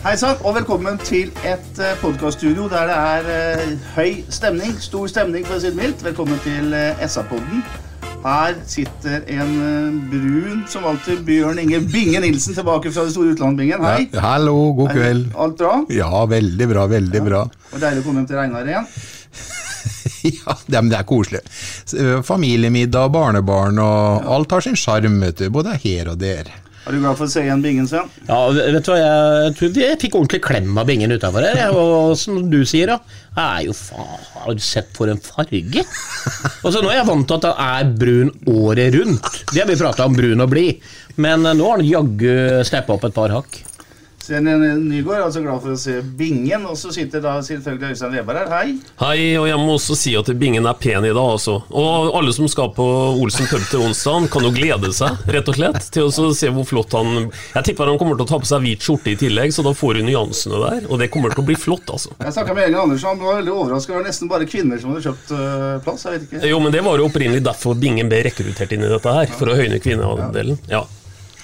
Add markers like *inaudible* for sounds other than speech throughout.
Hei sann, og velkommen til et uh, podkaststudio der det er eh, høy stemning. Stor stemning, for å si det mildt. Velkommen til uh, SA-podden. Her sitter en eh, brun, som alltid, Bjørn Inge Binge Nilsen tilbake fra det store utlandet, Bingen. Hei. Ja, hallo, god kveld. Alt bra? Ja, veldig bra, veldig bra. Og Deilig å komme hjem til Reinar igjen. *laughs* Ja, det, men det er koselig. Familiemiddag, barnebarn og alt har sin sjarm, vet du. Både her og der. Er du glad for å se igjen Bingen, Sven? Ja, vet du hva, jeg, jeg fikk ordentlig klem av bingen utafor her. jeg, Og som du sier, da. Er jo faen Har du sett for en farge? Og så Nå er jeg vant til at den er brun året rundt. Det har vi prata om, brun og blid. Men eh, nå har den jaggu steppa opp et par hakk. Sven Nygaard, altså glad for å se Bingen. Og så sitter da selvfølgelig Øystein Weber her. Hei. Hei, og jeg må også si at Bingen er pen i dag, altså. Og alle som skal på Olsen pub til onsdag, kan jo glede seg, rett og slett, til å se hvor flott han Jeg tipper han kommer til å ta på seg hvit skjorte i tillegg, så da får du nyansene der. Og det kommer til å bli flott, altså. Jeg snakka med Elin Andersen, han var veldig overraska. Var nesten bare kvinner som hadde kjøpt øh, plass. Jeg vet ikke. Jo, men det var jo opprinnelig derfor Bingen ble rekruttert inn i dette her, for å høyne kvinneandelen. Ja.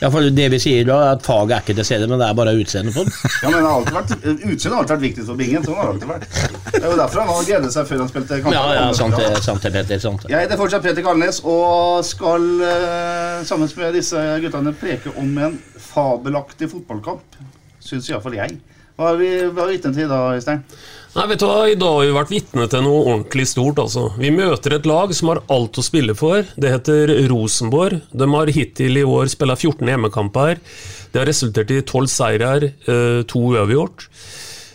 Ja, for Det vi sier da, er at faget er ikke til stede, men det er bare utseendet på den. Ja, men Utseendet har alltid vært viktig for Bingen. Sånn har det alltid vært. Det er jo derfor han gledet seg før han spilte kamp. Ja, ja, sant det, sant det, Petter. sant det. Jeg heter fortsatt Peter Kalnes og skal eh, sammen med disse guttene preke om en fabelaktig fotballkamp. Syns iallfall jeg. Hva er vi vi vitne til da, Øystein? Nei, vet du hva, I dag har vi vært vitne til noe ordentlig stort. altså. Vi møter et lag som har alt å spille for. Det heter Rosenborg. De har hittil i år spilt 14 hjemmekamper. Det har resultert i 12 seirer, eh, to uavgjort.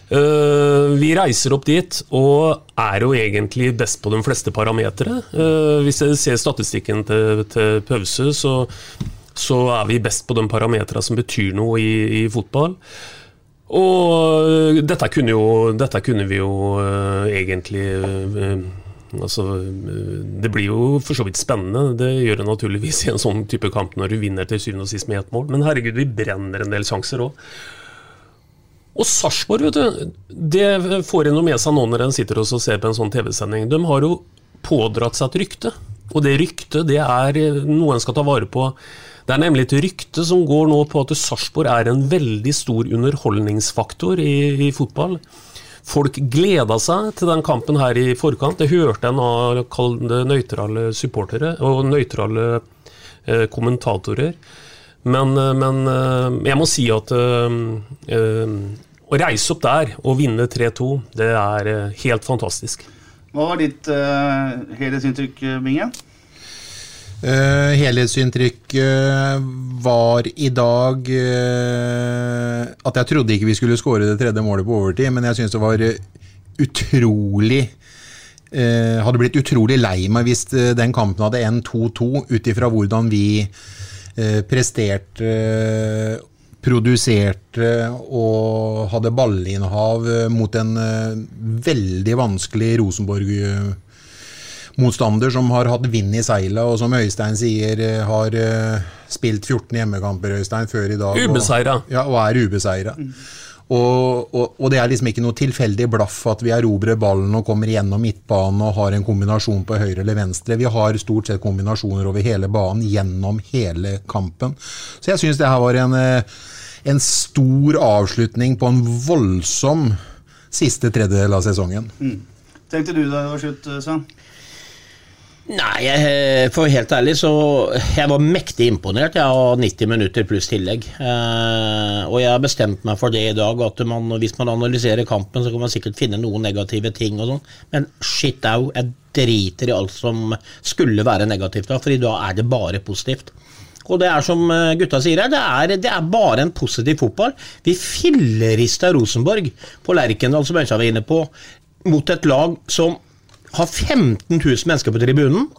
Eh, Vi reiser opp dit og er jo egentlig best på de fleste parametere. Eh, Hvis jeg ser statistikken til, til pause, så, er vi best på de parametere som betyr noe i fotball. Og øh, dette kunne, jo, dette kunne vi jo øh, egentlig øh, Altså, det blir jo for så vidt spennende. Det gjør det naturligvis i en sånn type kamp når du vinner til syvende og sist med ett mål. Men herregud, vi brenner en del sjanser òg. Og Sarpsborg, vet du, det får en noe med seg nå når en sitter og ser på en sånn TV-sending. De har jo pådratt seg et rykte, og det ryktet det er noe en skal ta vare på. Det er nemlig et rykte som går nå på at Sarpsborg er en veldig stor underholdningsfaktor i, i fotball. Folk gleda seg til den kampen her i forkant. Det hørte en av nøytrale supportere og nøytrale eh, kommentatorer. Men, eh, men eh, jeg må si at eh, eh, å reise opp der og vinne 3-2, det er helt fantastisk. Hva var ditt uh, helhetsinntrykk, Binge? Uh, helhetsinntrykk uh, var i dag uh, at jeg trodde ikke vi skulle skåre det tredje målet på overtid, men jeg syns det var utrolig uh, Hadde blitt utrolig lei meg hvis den kampen hadde endt 2-2, ut ifra hvordan vi presterte, produserte og hadde ballinnehav mot en veldig vanskelig Rosenborg. Motstander som har hatt vind i seilet, og som Øystein sier eh, har eh, spilt 14 hjemmekamper Øystein, før i dag. Ubeseira. Og, ja, og er ubeseira. Og, og, og det er liksom ikke noe tilfeldig blaff at vi erobrer ballen og kommer gjennom midtbanen og har en kombinasjon på høyre eller venstre. Vi har stort sett kombinasjoner over hele banen gjennom hele kampen. Så jeg syns det her var en, eh, en stor avslutning på en voldsom siste tredjedel av sesongen. Mm. Tenkte du da det var slutt, Sven? Nei, for helt ærlig så Jeg var mektig imponert jeg, av 90 minutter pluss tillegg. Eh, og jeg har bestemt meg for det i dag, at man, hvis man analyserer kampen, så kan man sikkert finne noen negative ting og sånn, men shit au, jeg driter i alt som skulle være negativt da, for i dag er det bare positivt. Og det er som eh, gutta sier her, det er, det er bare en positiv fotball. Vi fillerista Rosenborg på Lerkendal, som Øystein var inne på, mot et lag som har 15 000 mennesker på tribunen.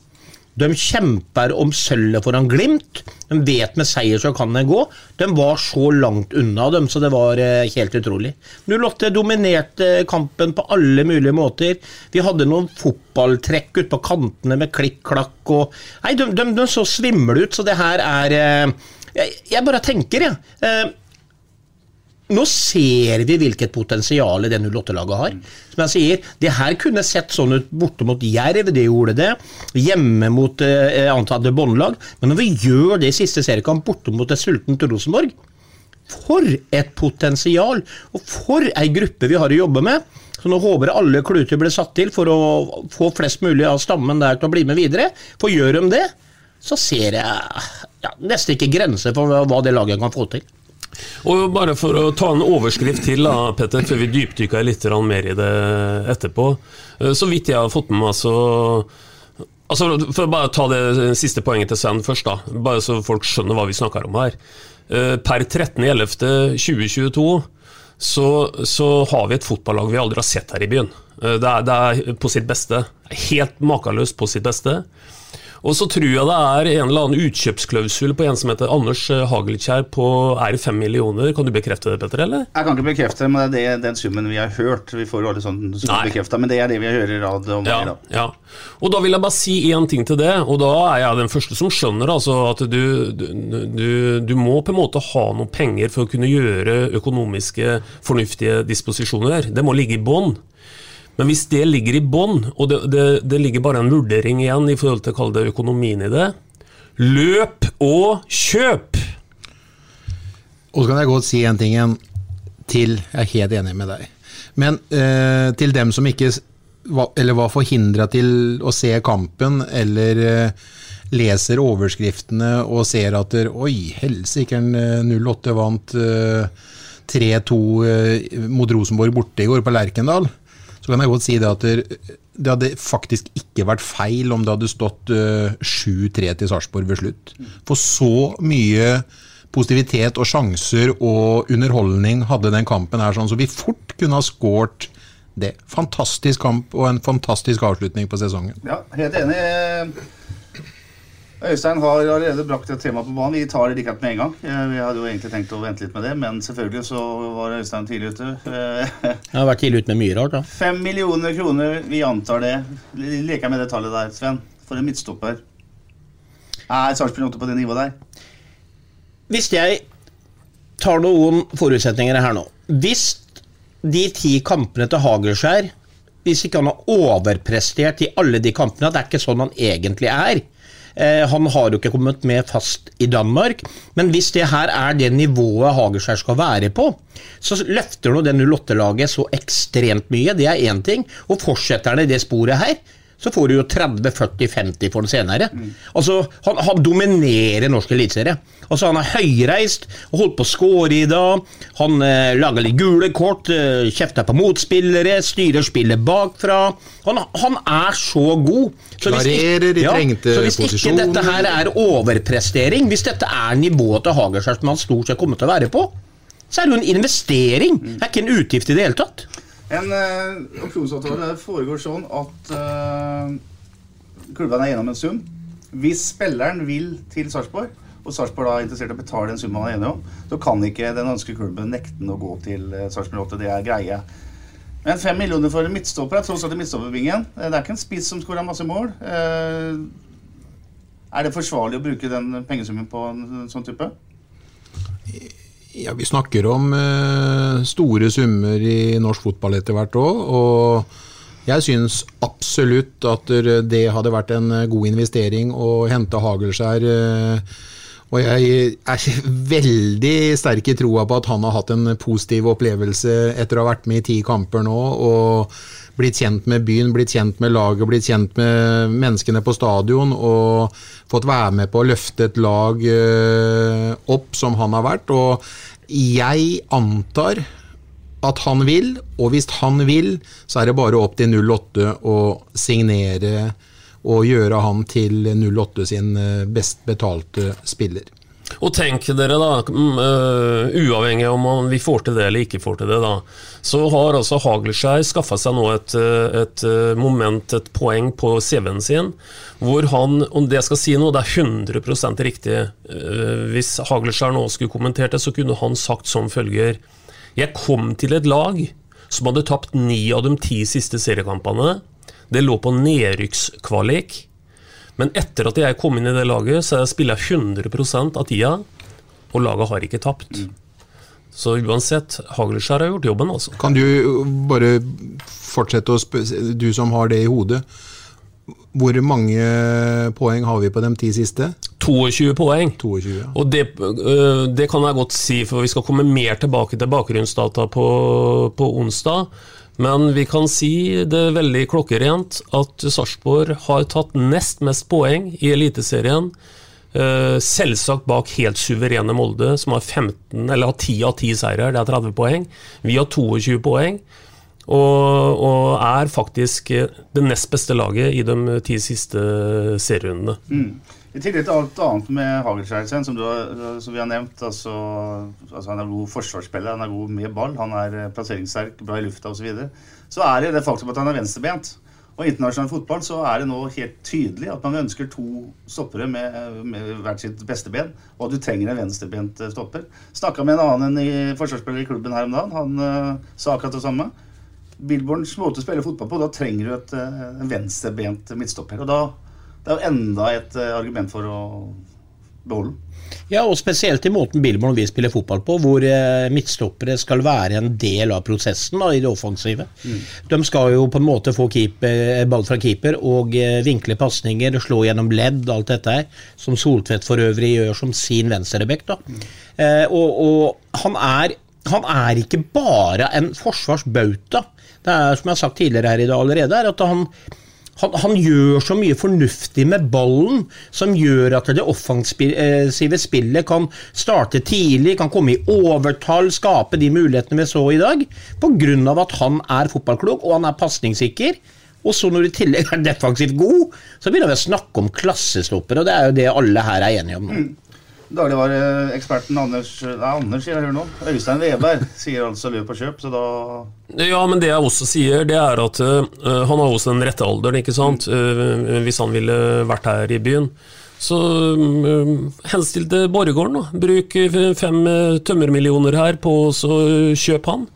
De kjemper om sølvet foran Glimt. De vet med seier så kan det gå. De var så langt unna dem, så det var eh, helt utrolig. 08 dominerte kampen på alle mulige måter. Vi hadde noen fotballtrekk ut på kantene med klikk-klakk og Nei, de, de, de så svimle ut, så det her er eh, Jeg, jeg bare tenker, jeg. Ja. Nå ser vi hvilket potensial det 08-laget har. Som jeg sier, Det her kunne sett sånn ut borte mot Jerv, det gjorde det. Hjemme mot eh, antatte båndlag. Men når vi gjør det i siste seriekamp borte mot et sultent Rosenborg For et potensial! Og for ei gruppe vi har å jobbe med. Så nå håper jeg alle kluter blir satt til for å få flest mulig av stammen der til å bli med videre. For gjør de det, så ser jeg ja, nesten ikke grenser for hva det laget kan få til. Og bare for å ta en overskrift til, da, Petter, før vi dypdykker litt mer i det etterpå. Eh, så vidt jeg har fått med meg, så altså, For å bare ta det siste poenget til Sven først, da, bare så folk skjønner hva vi snakker om her. Eh, per 13.11.2022 så, så har vi et fotballag vi aldri har sett her i byen. Eh, det er, det er på sitt beste. Helt makeløst på sitt beste. Og så tror jeg det er en eller annen utkjøpsklausul på en som heter Anders eh, Hagelkjær på er fem millioner. Kan du bekrefte det, Petter? eller? Jeg kan ikke bekrefte men det er den summen vi har hørt. Vi får jo alle sånn bekrefta, men det er det vi hører i rad om. Ja, da. ja. Og da vil jeg bare si én ting til det, og da er jeg den første som skjønner altså, at du, du, du må på en måte ha noen penger for å kunne gjøre økonomiske, fornuftige disposisjoner. Det må ligge i bånn. Men hvis det ligger i bånn, og det, det, det, ligger bare en vurdering igjen i forhold til å kalle det økonomien i det, løp og kjøp! Og så kan jeg godt si en ting igjen til. Jeg er helt enig med deg. Men eh, til dem som ikke eller var forhindra til å se kampen, eller eh, leser overskriftene og ser at der, Oi, helsike, 08 vant eh, 3-2 eh, mot Rosenborg borte i går på Lerkendal så kan jeg godt si det at det hadde faktisk ikke vært feil om det hadde stått 7-3 eh, til Sarpsborg ved slutt. For så mye positivitet og sjanser og underholdning hadde den kampen her, sånn, så vi fort kunne ha skåret det. Fantastisk kamp og en fantastisk avslutning på sesongen. Ja, helt enig. Øystein har allerede brakt et tema på banen. Vi tar det likevel med en gang. Vi hadde jo egentlig tenkt å vente litt med det, men selvfølgelig så var Øystein tidlig ute. *laughs* Jeg har vært tidlig ute med mye rart, da. Fem millioner kroner, vi antar det. Leker med det tallet der, Sven. For en midtstopper. Er Sarpsborg 8 på det nivået der? Hvis jeg tar noen forutsetninger her nå Hvis de ti kampene til Hagelskjær Hvis ikke han har overprestert i alle de kampene, det er ikke sånn han egentlig er, Eh, han har jo ikke kommet med fast i Danmark, men hvis det her er det nivået Hagerskjær skal være på, så løfter nå det 08-laget så ekstremt mye. Det er én ting. Og fortsetter han i det sporet her, så får du jo 30-40-50 for den senere. Mm. Altså, han, han, dominerer norsk eliteserie. Altså, han er høyreist og holdt på å skåre i dag. Han eh, lager litt gule kort, eh, kjefter på motspillere, styrer spillet bakfra. Han, han er så god. Så Klarerer i ja, trengte så hvis ikke dette her er overprestering, hvis dette er nivået til Hagerskjær som han stort sett kommer til å være på, så er det jo en investering. Det er ikke en utgift i det hele tatt. En uh, opsjonsavtale foregår sånn at uh, klubbene er gjennom en sum. Hvis spilleren vil til Sarpsborg, og Sarpsborg er interessert i å betale den summen han er enig om, så kan ikke den danske klubben nekte å gå til uh, Sarpsborg 8. Det er greie. Men fem millioner for en midtstopper er tross alt i midtstopperbingen. Det er ikke en spiss som skårer masse mål. Er det forsvarlig å bruke den pengesummen på en sånn type? Ja, Vi snakker om uh, store summer i norsk fotball etter hvert òg. Og jeg syns absolutt at det hadde vært en god investering å hente Hagelskjær. eh, og jeg er veldig sterk i troa på at han har hatt en positiv opplevelse etter å ha vært med i ti kamper nå. og blitt kjent med byen, blitt kjent med laget, blitt kjent med menneskene på stadion. Og fått være med på å løfte et lag eh, opp som han har vært. Og jeg antar at han vil, og hvis han vil, så er det bare opp til 08 å signere og gjøre han til 08 sin eh, best betalte spiller. Og tenk dere da, mm, øh, uavhengig om vi får til det eller ikke får til det, da, så har altså Hagelskjær skaffa seg nå et, øh, et, moment, et poeng på CV-en sin, hvor han, om det jeg skal si nå, det er 100% riktig. Hvis Hagelskjær nå skulle kommentert det, så kunne han sagt som følger Jeg kom til et lag som hadde tapt ni av de ti siste seriekampene. Det lå på nedrykkskvalik. Men etter at jeg kom inn i det laget, så spiller jeg 100% av tida, og laget har ikke tapt. Så uansett, Hagelskjær har gjort jobben, altså. Kan du bare fortsette å spørre, du som har det i hodet. Hvor mange poeng har vi på de ti siste? 22 poeng. 22, ja. Og det, det kan jeg godt si, for vi skal komme mer tilbake til bakgrunnsdata på, på onsdag. Men vi kan si det veldig klokkerent at Sarpsborg har tatt nest mest poeng i Eliteserien. Eh, Selvsagt bak helt suverene Molde, som har 15, eller har 10 av 10 seirer. Det er 30 poeng. Vi har 22 poeng. Og, og er faktisk det nest beste laget i de ti siste serierundene. Mm. I tillegg til alt annet med Hagelskjærsen, som, som vi har nevnt. Altså, altså Han er god forsvarsspiller, han er god med ball, han er eh, plasseringssterk, bra i lufta osv. Så, videre. så er det det faktum at han er venstrebent. Og i internasjonal fotball så er det nå helt tydelig at man ønsker to stoppere med, med hvert sitt beste ben, og at du trenger en venstrebent eh, stopper. Snakka med en annen i forsvarsspiller i klubben her om dagen. Han uh, sa akkurat det samme. Billborns måte å spille fotball på, da trenger du et en venstrebent midtstopper. Og da det er jo enda et eh, argument for å beholde den. Ja, og spesielt i måten Billborn vi spiller fotball på, hvor eh, midtstoppere skal være en del av prosessen da, i det offensive. De skal jo på en måte få keeper, eh, ball fra keeper og vinkle pasninger, slå gjennom ledd, alt dette her, som Soltvedt for øvrig gjør som sin venstreback. Mm. Eh, og, og han, er, han er ikke bare en forsvarsbauta. Det er som jeg har sagt tidligere her i dag allerede, er at han han, han gjør så mye fornuftig med ballen som gjør at det offensive spillet kan starte tidlig, kan komme i overtall, skape de mulighetene vi så i dag, pga. at han er fotballklok og han er pasningssikker. Og så når du i tillegg er defensivt god, så begynner vi å snakke om klassestopper, og det er jo det alle her er enige om. nå. Dagligvareeksperten Anders Nei, Anders sier jeg hører nå. Øystein Weber sier altså løp og kjøp, så da Ja, men det jeg også sier, det er at uh, han har også den rette alderen, ikke sant? Uh, hvis han ville vært her i byen. Så um, henstill til Borregaarden, da. Bruk fem tømmermillioner her på å kjøpe han.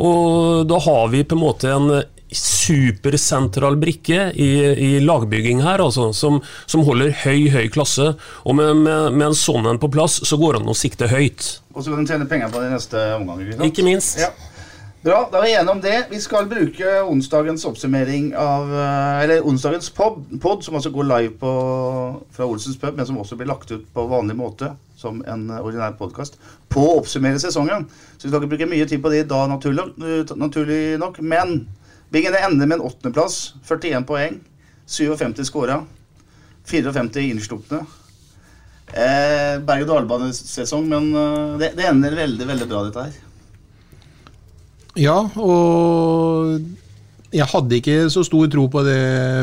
Og da har vi på en måte en supersentral brikke i, i lagbygging her, altså, som, som holder høy, høy klasse. Og med, med, med en sånn en på plass, så går det an å sikte høyt. Og så kan du tjene penger på det i neste omgang. Ikke? Ikke minst. Ja. Bra, da er vi enige om det. Vi skal bruke onsdagens oppsummering av eh, Eller onsdagens pod, pod som altså går live på, fra Olsens pub, men som også blir lagt ut på vanlig måte som en eh, ordinær podkast, på å oppsummere sesongen. Så vi skal ikke bruke mye tid på det da, naturlig, eh, naturlig nok. Men Bingen ender med en åttendeplass. 41 poeng. 57 skåra. 54 innslupne. Eh, Berg-og-dal-banesesong, men eh, det, det ender veldig, veldig bra, dette her. Ja, og jeg hadde ikke så stor tro på det,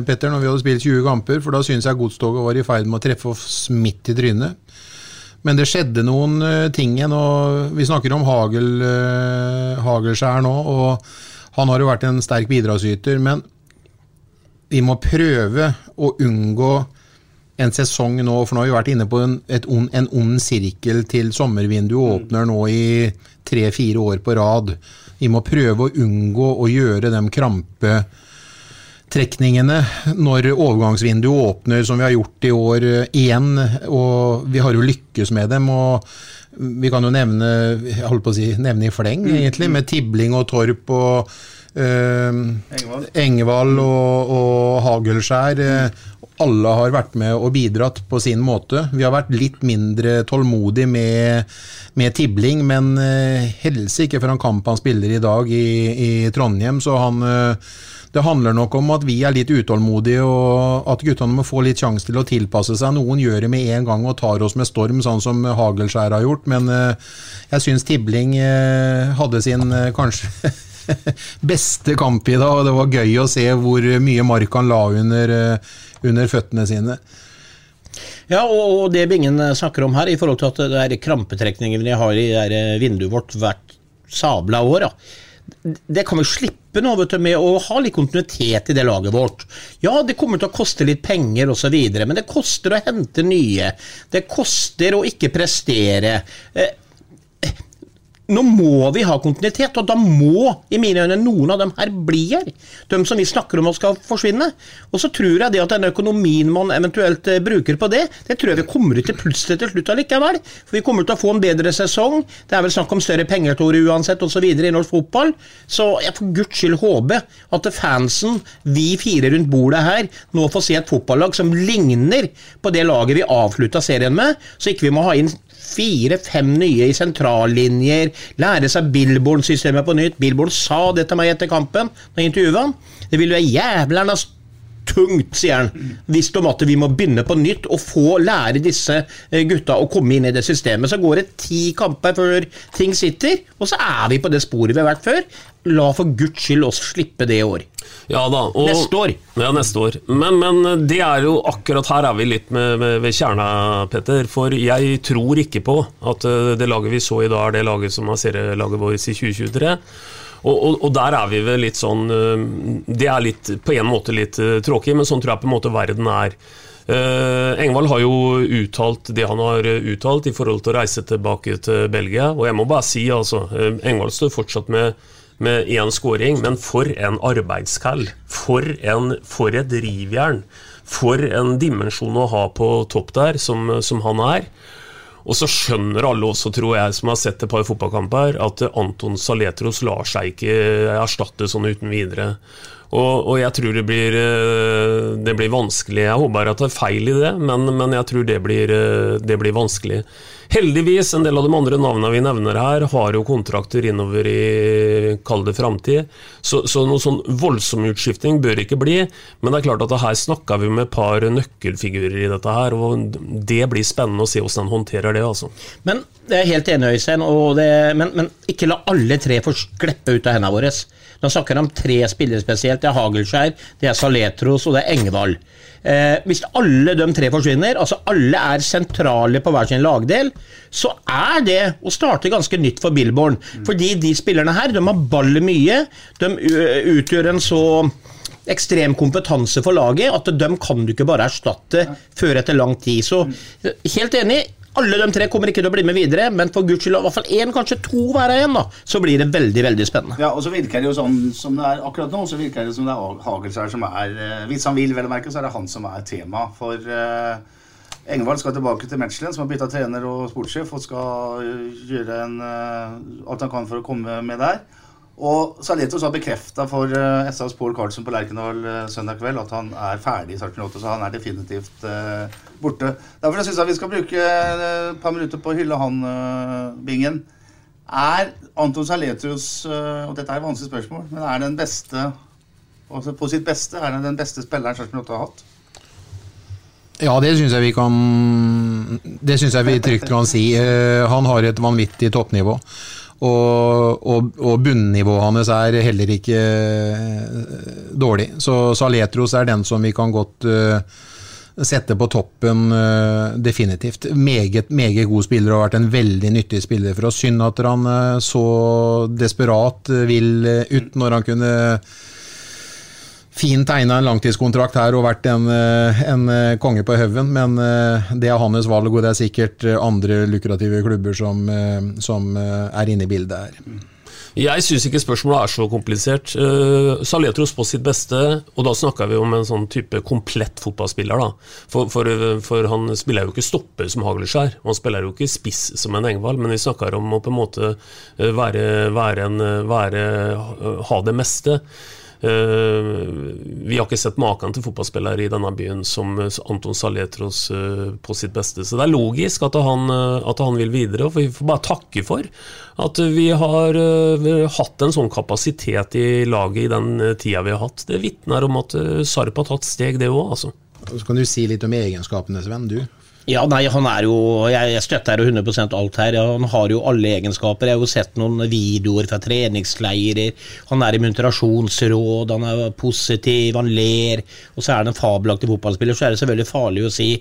Petter, når vi hadde spilt 20 kamper, for da syns jeg godstoget var i ferd med å treffe oss midt i trynet. Men det skjedde noen uh, ting igjen, og vi snakker om Hagel, uh, Hagelskjær nå, og han har jo vært en sterk bidragsyter, men vi må prøve å unngå en sesong nå, for nå har vi vært inne på en, on, en ond sirkel til sommervinduet åpner nå i tre-fire år på rad. Vi må prøve å unngå å gjøre de krampetrekningene når overgangsvinduet åpner, som vi har gjort i år igjen. Og vi har jo lykkes med dem. og Vi kan jo nevne jeg holdt på å si, nevne i fleng, Mm, egentlig, med Tibling og Torp og eh, Engvald. Engvald og, og Hagelskjær. eh, alle har vært med og bidratt på sin måte. Vi har vært litt mindre tålmodig med, med Tibling, men eh, helsike for en kamp han spiller i dag i, i Trondheim. Så han eh, Det handler nok om at vi er litt utålmodige, og at guttene må få litt sjanse til å tilpasse seg. Noen gjør det med en gang og tar oss med storm, sånn som Hagelskjær har gjort, men eh, jeg syns Tibling eh, hadde sin eh, kanskje *laughs* beste kamp i dag, og det var gøy å se hvor mye mark han la under, under føttene sine. Ja, og, det Bingen snakker om her, i forhold til at det er krampetrekningen vi har i det vinduet vårt hvert sabla år, ja. Det kan vi slippe nå vet du, med å ha litt kontinuitet i det laget vårt. Ja, det kommer til å koste litt penger osv., men det koster å hente nye. Det koster å ikke prestere. Eh, nå må vi ha kontinuitet, og da må i mine øyne noen av dem her bli her. De som vi snakker om skal forsvinne. Og så tror jeg det at den økonomien man eventuelt eh, bruker på det, det tror jeg vi kommer ut til plutselig til slutt allikevel. For vi kommer til å få en bedre sesong. Det er vel snakk om større penger til uansett osv. i norsk fotball. Så jeg for guds skyld håper at fansen, vi fire rundt bordet her, nå får se et fotballag som ligner på det laget vi avslutta serien med, så ikke vi må ha inn fire-fem nye i sentrallinjer, lære seg Billborn-systemet på nytt. Billborn sa det til meg etter kampen, da jeg intervjuet han. Det vil være jævlernas tungt, sier han, hvis om at vi må begynne på nytt og få lære disse eh, gutta å komme inn i det systemet. Så går det ti kamper før ting sitter, og så er vi på det sporet vi har vært før. La for guds skyld oss slippe det i år. Ja da. Og, Neste år. Ja, neste år. Men, men det er jo akkurat her er vi litt med, med, ved kjerna, Petter. For jeg tror ikke på at eh, det laget vi så i dag, er det laget som er serielaget vårt i 2023. Og, og, og der er vi vel litt sånn eh, Det er litt, på en måte litt eh, tråkig, men sånn tror jeg på en måte verden er. Uh, Engvald har jo uttalt det han har uttalt i forhold til å reise tilbake til Belgia. Og jeg må bare si, altså, Engvald står fortsatt med med én scoring, men for en arbeidskall. For, for et rivjern. For en dimensjon å ha på topp der, som, som han er. Og så skjønner alle også, tror jeg, som har sett et par fotballkamper, at Anton Saletros lar seg ikke erstatte sånn uten videre. Og, og jeg tror det blir, det blir vanskelig. Jeg håper at det er feil i det, men, men jeg tror det blir, det blir vanskelig. Heldigvis, en del av de andre navnene vi nevner her, har jo kontrakter innover i kall det framtid. Så, så noen sånn voldsom utskifting bør ikke bli. Men det er klart at her snakker vi med et par nøkkelfigurer i dette her, og det blir spennende å se hvordan han håndterer det. altså. Men det er helt enig, Øystein, men, men ikke la alle tre få skleppe ut av hendene våre. Nå snakker han om tre spillere spesielt. Det er Hagelskjær, det er Saletros og det er Engevald. Eh, hvis alle de tre forsvinner, altså alle er sentrale på hver sin lagdel, så er det å starte ganske nytt for Billborn. Fordi de spillerne her, de har ballet mye. De utgjør en så ekstrem kompetanse for laget at de kan du ikke bare erstatte før etter lang tid. Så helt enig. Alle de tre kommer ikke til å bli med videre, men for guds skyld i hvert fall én, kanskje to hver av én, så blir det veldig veldig spennende. Ja, og så virker det jo sånn som det er akkurat nå, så virker det som det er Hagelsær som er eh, Hvis han vil, vel å merke, så er det han som er tema. For uh, Engvald skal tilbake til Mechelen, som har bytta trener og sportssjef, og skal eh, gjøre en, uh, alt han kan for å komme med der. Og Saletos har bekrefta for uh, SAs Pål Karlsen på Lerkendal uh, søndag kveld at han er ferdig i Sarpsborg 8, så han er definitivt uh, borte. Derfor syns jeg vi skal bruke et par minutter på å hylle han, Bingen. Er Anton Saletos, og dette er et vanskelig spørsmål, men er den beste altså på sitt beste, er han den beste spilleren Sarpsborg 8 har hatt? Ja, det syns jeg vi kan Det syns jeg vi trygt kan si. Han har et vanvittig toppnivå. Og, og, og bunnivået hans er heller ikke dårlig. Så Saletros er den som vi kan godt uh, sette på toppen, uh, definitivt. Meget, meget god spiller og har vært en veldig nyttig spiller for oss. Synd at han uh, så desperat vil ut når han kunne fint tegna en langtidskontrakt her og vært en, en konge på haugen, men det er hans valg, og det er sikkert andre lukrative klubber som, som er inne i bildet her. Jeg syns ikke spørsmålet er så komplisert. Uh, Saletros på sitt beste, og da snakker vi om en sånn type komplett fotballspiller. da. For, for, for han spiller jo ikke stopper som Hagelskjær, han spiller jo ikke spiss som en Engvald, men vi snakker om å på en måte eh, være, være en, være, ha det meste. Eh, vi har ikke sett maken til fotballspillere i denne byen som Anton Saletros eh, på sitt beste. Så det er logisk at han, eh, at han vil videre. og Vi får bare takke for at vi har hatt en sånn kapasitet i laget i den tida vi har hatt. Det vitner om at Sarp har tatt steg, det òg. Altså. Så kan du si litt om egenskapene, Sven. du? Ja, nei, han er jo Jeg støtter 100% alt her. Han har jo alle egenskaper. Jeg har jo sett noen videoer fra treningsleirer. Han er i muntrasjonsråd, han er positiv, han ler. Og så er han en fabelaktig fotballspiller. Så er det selvfølgelig farlig å si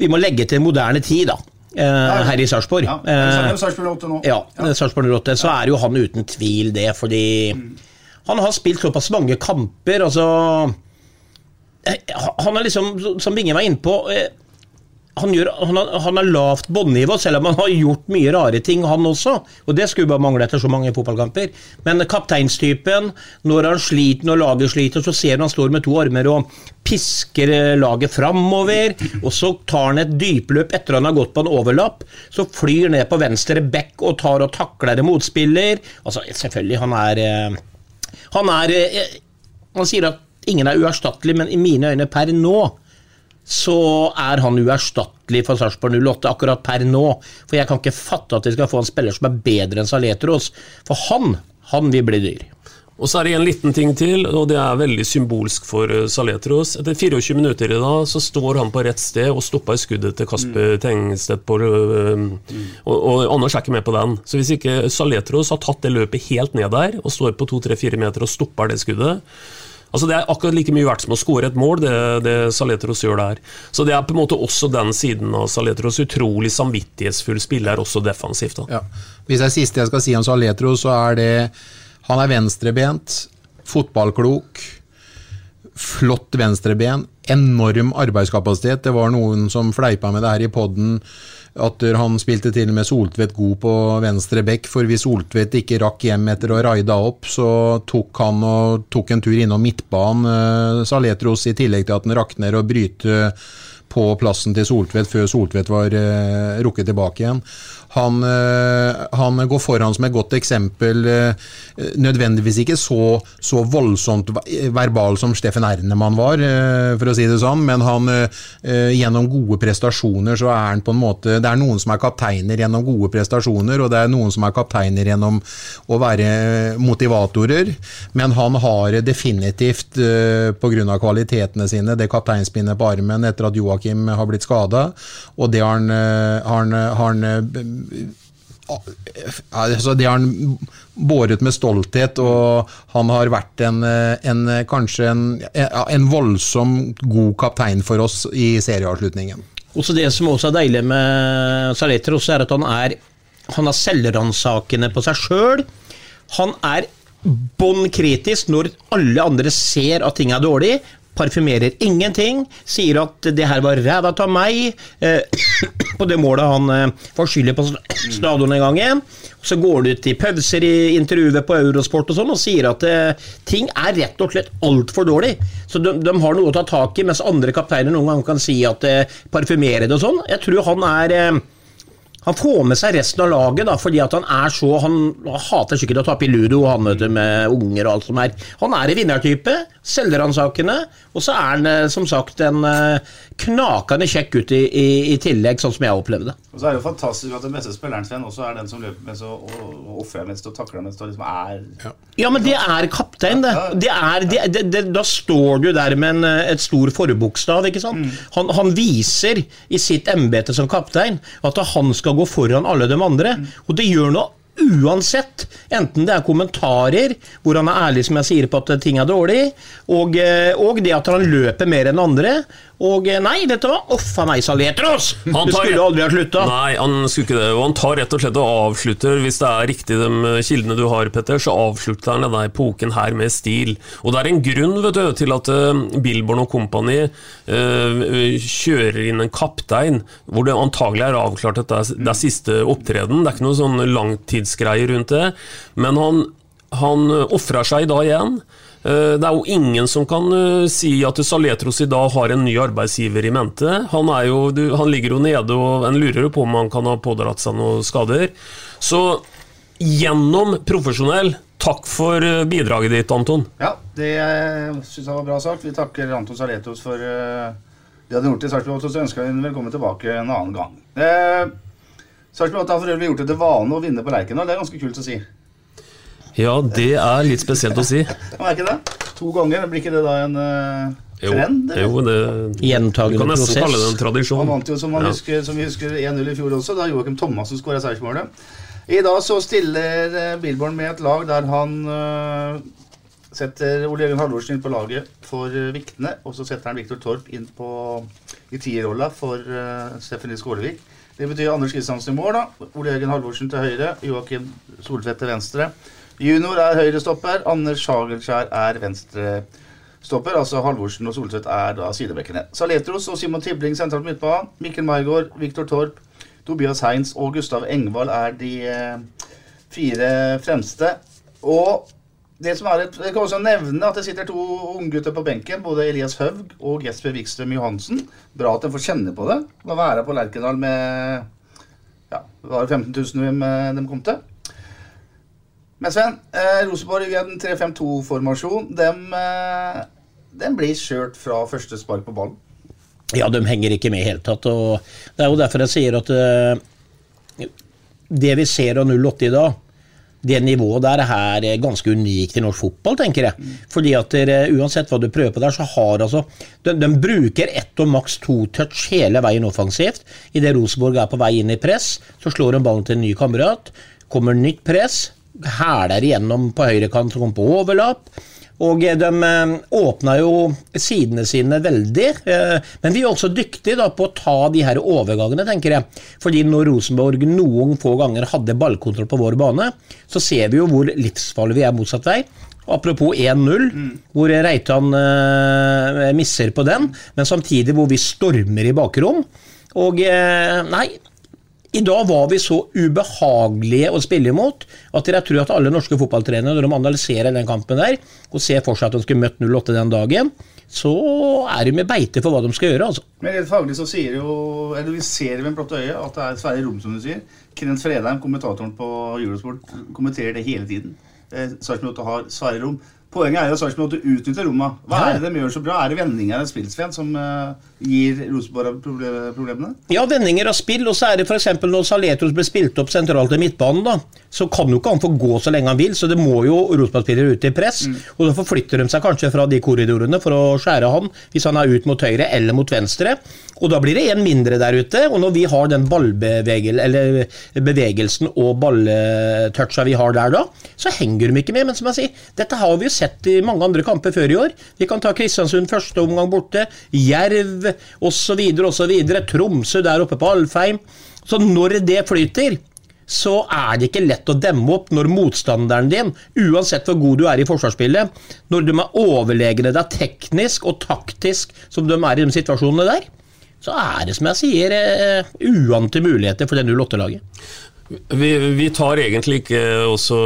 Vi må legge til moderne tid, da. Eh, her i Sarpsborg. Ja, eh, Sarpsborg 8 nå. Ja, ja. Sarpsborg 08. Så er jo han uten tvil det, fordi mm. han har spilt såpass mange kamper. Altså eh, Han er liksom, som Vinge var inne på eh, han, gjør, han, han har lavt båndnivå, selv om han har gjort mye rare ting, han også. Og det skulle bare mangle etter så mange fotballkamper. Men kapteinstypen, når han sliter, når laget sliter, så ser du han står med to armer og pisker eh, laget framover. Og så tar han et dypløp etter han har gått på en overlapp. Så flyr ned på venstre bekk og tar og takler en motspiller. Altså, selvfølgelig, han er eh, Han er eh, Han sier at ingen er uerstattelig, men i mine øyne per nå så er han uerstattelig for Sarpsborg 08 akkurat per nå. For jeg kan ikke fatte at de skal få en spiller som er bedre enn Saletros. For han, han vil bli dyr. Og så er det en liten ting til, og det er veldig symbolsk for eh, Saletros. Etter 24 minutter i dag så står han på rett sted og stopper skuddet til Kasper mm. Tengstedt på mm. og, og, Anders er ikke med på den. Så hvis ikke Saletros har tatt det løpet helt ned der og står på 2-3-4 meter og stopper det skuddet, Altså Det er akkurat like mye verdt som å skåre et mål, det, det Saletros gjør der. Så det er på en måte også den siden av Saletros. Utrolig samvittighetsfull spiller, også defensivt. Ja. Hvis det er siste jeg skal si om Saletros, så er det Han er venstrebent, fotballklok, flott venstreben, enorm arbeidskapasitet. Det var noen som fleipa med det her i poden at han spilte til og med Soltvedt god på venstre bekk, for hvis Soltvedt ikke rakk hjem etter å raida opp, så tok han og tok en tur innom midtbanen, uh, Saletros, i tillegg til at han rakk ned og bryte på plassen til Soltvedt før Soltvedt var uh, rukket tilbake igjen. Han, uh, han, går foran som et godt eksempel. Uh, nødvendigvis ikke så, så voldsomt verbal som Steffen Ernemann var, for å si det sånn, men han, gjennom gode prestasjoner så er han på en måte Det er noen som er kapteiner gjennom gode prestasjoner, og det er noen som er kapteiner gjennom å være motivatorer, men han har definitivt, pga. kvalitetene sine, det kapteinspinnet på armen etter at Joakim har blitt skada, og det har han, har han, har han altså Det har han båret med stolthet, og han har vært en, en kanskje en, en, voldsom god kaptein for oss i serieavslutningen. Også Det som også er deilig med Saletros, er at han er han er selvransakende på seg sjøl. Han er bånn kritisk når alle andre ser at ting er dårlig parfymerer ingenting, sier at det her var ræva av meg, eh, *coughs* på det målet han eh, får skylda på stadion en gang igjen. Så går du ut i pauser i intervjuet på Eurosport og sånn og sier at eh, ting er rett og slett altfor dårlig. Så de, de, har noe å ta tak i, mens andre kapteiner noen ganger kan si at eh, parfymerer det og sånn. Jeg tror han er eh, han får med seg resten av laget, da, fordi at han er så Han, hater sikkert å tape i ludo, han vet med unger og alt som er. Han er en vinnertype, selvransakende, og så er han eh, som sagt en eh, knakende kjekk gutt i, i, i, tillegg, sånn som jeg opplevde det. Og så er det jo fantastisk at den beste spilleren Sven også er den som løper mest og, og ofrer mest og takler mest og liksom er ja. ja, men det er kaptein, det. det, er, det, det da står du der med en, eh, et stor forbokstav, ikke sant. Mm. Han, han, viser i sitt embete som kaptein at han skal gå foran alle de andre, mm. og det gjør noe Uansett, enten det er kommentarer hvor han er ærlig som jeg sier på at ting er dårlig, og, eh, og det at han løper mer enn andre, Og eh, nei, dette var offa meg, Saletros! Han tar- skulle aldri ha slutta. Nei, han skulle ikke det. Og han tar rett og slett og avslutter, hvis det er riktig de kildene du har, Petter, så avslutter han denne epoken her med stil. Og det er en grunn vet du, til at eh, Billborn og Company eh, kjører inn en kaptein, hvor det antagelig er avklart at det er, det er siste opptreden. Det er ikke noe sånn langtidsgreie rundt det. Men han, han ofrer seg da igjen. Eh, Det er jo ingen som kan eh, si at Saletros i dag har en ny arbeidsgiver i mente. Han, jo, han ligger jo nede, og en lurer jo på om han kan ha pådratt seg noen skader. Så gjennom profesjonell, takk for eh, bidraget ditt, Anton. Ja, det syns jeg var bra sagt. Vi takker Anton Saletros for eh, det han gjorde i Sarpsborg 8, og så ønsker vi ham velkommen tilbake en annen gang. Uh, Sarpsborg 8 har for øvrig gjort det til vane å vinne på Lerkendal. Det er ganske kult å si. Ja, det er litt spesielt å si. Det *laughs* være ikke det? To ganger. Blir ikke det da en trend? Jo, trend? eller? jo det Gjentagende prosess. Du kan nesten kalle det en Han tradisjon. vant jo, som, man Ja. husker, som vi husker 1-0 i fjor også, da Joakim Thomassen skåra seiersmålet. I dag så stiller Bilborn Billborn med et lag der han eh, setter Ole Jørgen Halvorsen inn på laget for viktene, Vikne, og så setter han Viktor Torp inn på, i tierrolla for uh, Stephanie Skålevik. Det betyr Anders Kristiansen i mål, da. Ole Jørgen Halvorsen til høyre, Joakim Soltvedt til venstre. Junior er høyrestopper, Anders Hagelskjær er venstrestopper. Altså Halvorsen og Soltvedt er da sidebekkene. Saletros og Simon Tibling sentralt midtbane. Mikkel Maigård, Viktor Torp, Tobias Heins og Gustav Engvald er de eh, fire fremste. Og det som er et, Jeg kan også nevne at det sitter to unggutter på benken. Både Elias Høvg og Jesper Wikstrøm Johansen. Bra at de får kjenne på det. Å være på Lerkendal med ja, det var 15 000 de, de kom til. Men Sven, eh, Rosenborg i en 3-5-2-formasjon. Dem, eh, dem blir skjørt fra første spark på ballen. Ja, de henger ikke med i hele tatt. og Det er jo derfor jeg sier at eh, det vi ser av 08 i dag, det nivået der er eh, ganske unikt i norsk fotball, tenker jeg. Fordi at dere, uansett hva du prøver på der, så har altså De, de bruker ett og maks to touch hele veien offensivt. Idet Rosenborg er på vei inn i press, så slår de ballen til en ny kamerat. Kommer nytt press, hæler igjennom på høyrekant og kommer på overlapp. Og eh, de eh, åpna jo sidene sine veldig, eh, men vi er også dyktige da på å ta de her overgangene, tenker jeg. Fordi når Rosenborg noen få ganger hadde ballkontroll på vår bane, så ser vi jo hvor livsfarlig vi er motsatt vei. Apropos 1-0, hvor Reitan misser på den, men samtidig hvor vi stormer i bakrom. Og nei, i dag var vi så ubehagelige å spille imot at jeg tror at alle norske fotballtrenere, når de analyserer den kampen der, og ser for seg at de skulle møtt 08 den dagen, så er de med beite for hva de skal gjøre. altså. Men rent faglig så sier jo, eller vi ser med blått øye at det er Sverre Rom, som du sier. Kenneth Fredheim, kommentatoren på Eurosport, kommenterer det hele tiden. Eh, Sarpsborg 8 har Sverre Rom. Poenget er jo at Sarpsborg 8 utnytter rommet. Hva er det de gjør så bra? Er det vendinger av spillsvenn som uh, gir Rosenborg proble- problemene? Ja, vendinger av spill, og så er det f.eks. når Saletros blir spilt opp sentralt i midtbanen, da, så kan jo ikke han få gå så lenge han vil, så det må jo Rosenborg-spillere ut i press. Og da forflytter de seg kanskje fra de korridorene for å skjære han, hvis han er ut mot høyre eller mot venstre. Og da blir det en mindre der ute, og når vi har den eller bevegelsen og balltoucha vi har der da, så henger de ikke med. Men som jeg sier, dette har vi jo sett i mange andre kamper før i år. Vi kan ta Kristiansund første omgang borte, Jerv osv. osv. Tromsø der oppe på Alfheim. Så når det flyter, så er det ikke lett å demme opp når motstanderen din, uansett hvor god du er i forsvarsspillet, når de er overlegne deg teknisk og taktisk som de er i de situasjonene der, så er det som jeg sier eh, uante muligheter for det 08-laget. Vi, vi tar egentlig ikke også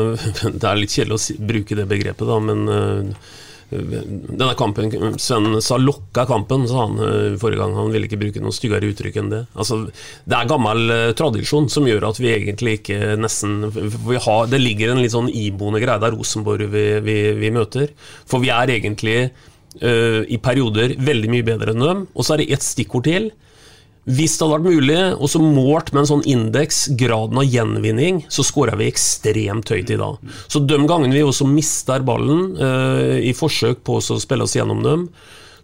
*laughs* Det er litt kjedelig å bruke det begrepet, da, men øh, denne kampen Sven sa 'lokka kampen', sa han øh, forrige gang. Han ville ikke bruke noe styggere uttrykk enn det. Altså, det er gammel tradisjon som gjør at vi egentlig ikke nesten har, Det ligger en litt sånn iboende greie der Rosenborg vi, vi, vi møter. For vi er egentlig øh, i perioder veldig mye bedre enn dem. Og så er det ett stikkord til. Hvis det hadde vært mulig, og så målt med en sånn indeks, graden av gjenvinning, så skåra vi ekstremt høyt i dag. Så de gangene vi også mister ballen uh, i forsøk på å spille oss gjennom dem,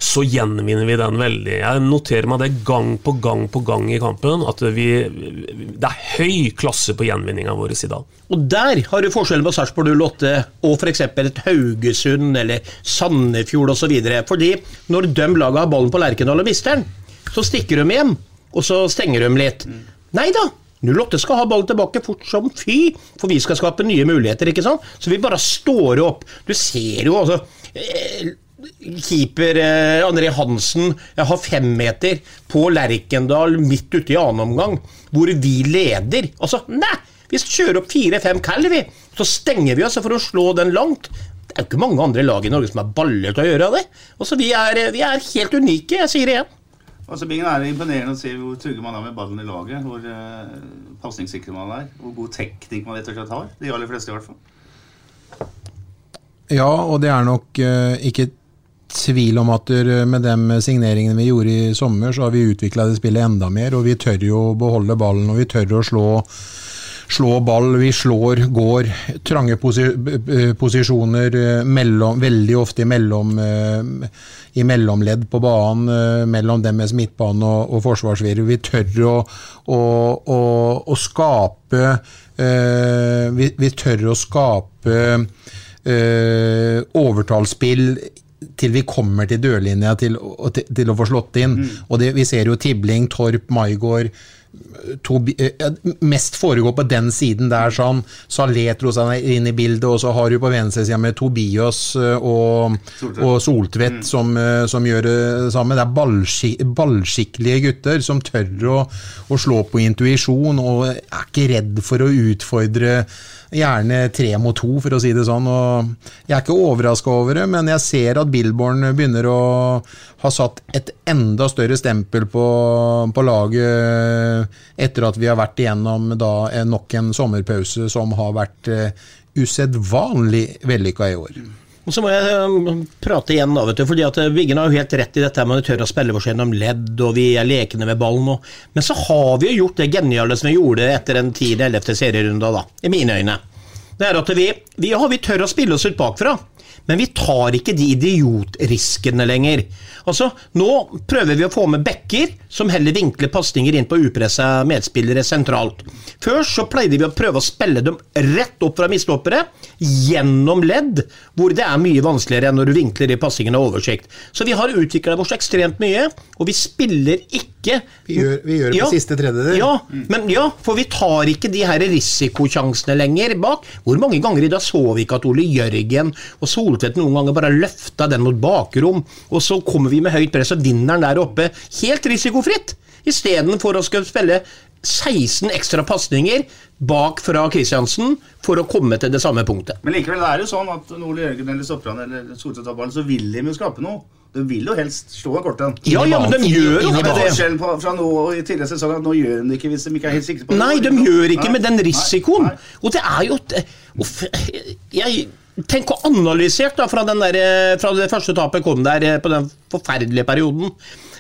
så gjenvinner vi den veldig. Jeg noterer meg det gang på gang på gang i kampen, at vi, det er høy klasse på gjenvinninga vår i dag. Og der har du forskjellen på Sarpsborg 08 og f.eks. et Haugesund eller Sandefjord osv. Fordi når de laget har ballen på Lerkendal og mister den, så stikker de hjem, og så stenger de litt. Nei da, 08 skal ha ballen tilbake fort som fy, for vi skal skape nye muligheter. ikke sant? Så vi bare står opp. Du ser jo altså eh, Keeper eh, André Hansen jeg har femmeter på Lerkendal midt ute i annen omgang, hvor vi leder. Altså, nei! Vi kjører opp fire-fem kall, vi. Så stenger vi oss for å slå den langt. Det er jo ikke mange andre lag i Norge som har baller til å gjøre det. Altså, vi er, vi er helt unike, jeg sier det igjen. Altså, Bingen er imponerende å se hvor trygge man er med ballen i laget. Hvor uh, pasningssikker man er. Hvor god teknikk man rett og slett har. De aller fleste, i hvert fall. Ja, og det er nok uh, ikke tvil om at med de signeringene vi gjorde i sommer, så har vi utvikla det spillet enda mer. Og vi tør jo å beholde ballen, og vi tør å slå, slå ball. Vi slår, går trange posi posisjoner mellom, veldig ofte imellom, i mellomledd på banen, mellom dem med midtbane og, og forsvarsvirre. Vi tør å, å, å, å skape vi, vi, tør å skape overtallsspill til vi kommer til dørlinja til, til, til å få slått inn. Mm. Og det, Vi ser jo Tibling, Torp, Maigård Tobi, eh, Mest foregår på den siden der, sånn. Saletros er inne i bildet, og så har du på venstresida med Tobias og, Soltvedt, og Soltvedt mm. som, som, gjør det samme. Det er ballskik, ballskikkelige gutter som tør å, å slå på intuisjon og er ikke redd for å utfordre Gjerne tre mot to, for å si det sånn. Og jeg er ikke overraska over det, men jeg ser at Billborn begynner å ha satt et enda større stempel på, på laget etter at vi har vært igjennom da, nok en sommerpause som har vært uh, usedvanlig vellykka i år. Og Så må jeg um, prate igjen, da, vet du, fordi at Viggen har jo helt rett i dette med at vi tør å spille oss gjennom ledd, og vi er lekne med ballen. Og, men så har vi jo gjort det geniale som vi gjorde etter den 10.-11. serierunda, da, i mine øyne. Det er at vi, vi, ja, vi tør å spille oss ut bakfra, men vi tar ikke de idiotriskene lenger. Altså, Nå prøver vi å få med backer som heller vinkler pasninger inn på upressa medspillere sentralt. Før så pleide vi å prøve å spille dem rett opp fra mistoppere, gjennom ledd, hvor det er mye vanskeligere enn når du vinkler i passingene og oversikt. Så vi har utvikla oss ekstremt mye, og vi spiller ikke Vi gjør, vi gjør det ja, på siste tredjedel. Ja, men ja, for vi tar ikke de her risikosjansene lenger bak. Hvor mange ganger i dag så vi ikke at Ole Jørgen og Soltvedt noen ganger bare løfta den mot bakrom, og så kommer vi med høyt press og vinner den der oppe helt risikofritt, istedenfor å skulle spille 16 ekstra pasninger bak fra Kristiansen for å komme til det samme punktet. Men likevel er det sånn at når Ole Jørgen eller Sopran eller Soltvedt så vil de jo skape noe. De vil jo helst slå korten. Ja, ja, men de gjør jo det. Forskjellen fra nå og i tidligere sesong at nå gjør de ikke hvis de ikke er helt sikre på det. Nei, de gjør ikke med den risikoen. Nei, nei. Og det er jo jeg, Tenk hvor analysert da, fra, der, fra det første tapet kom der på den forferdelige perioden.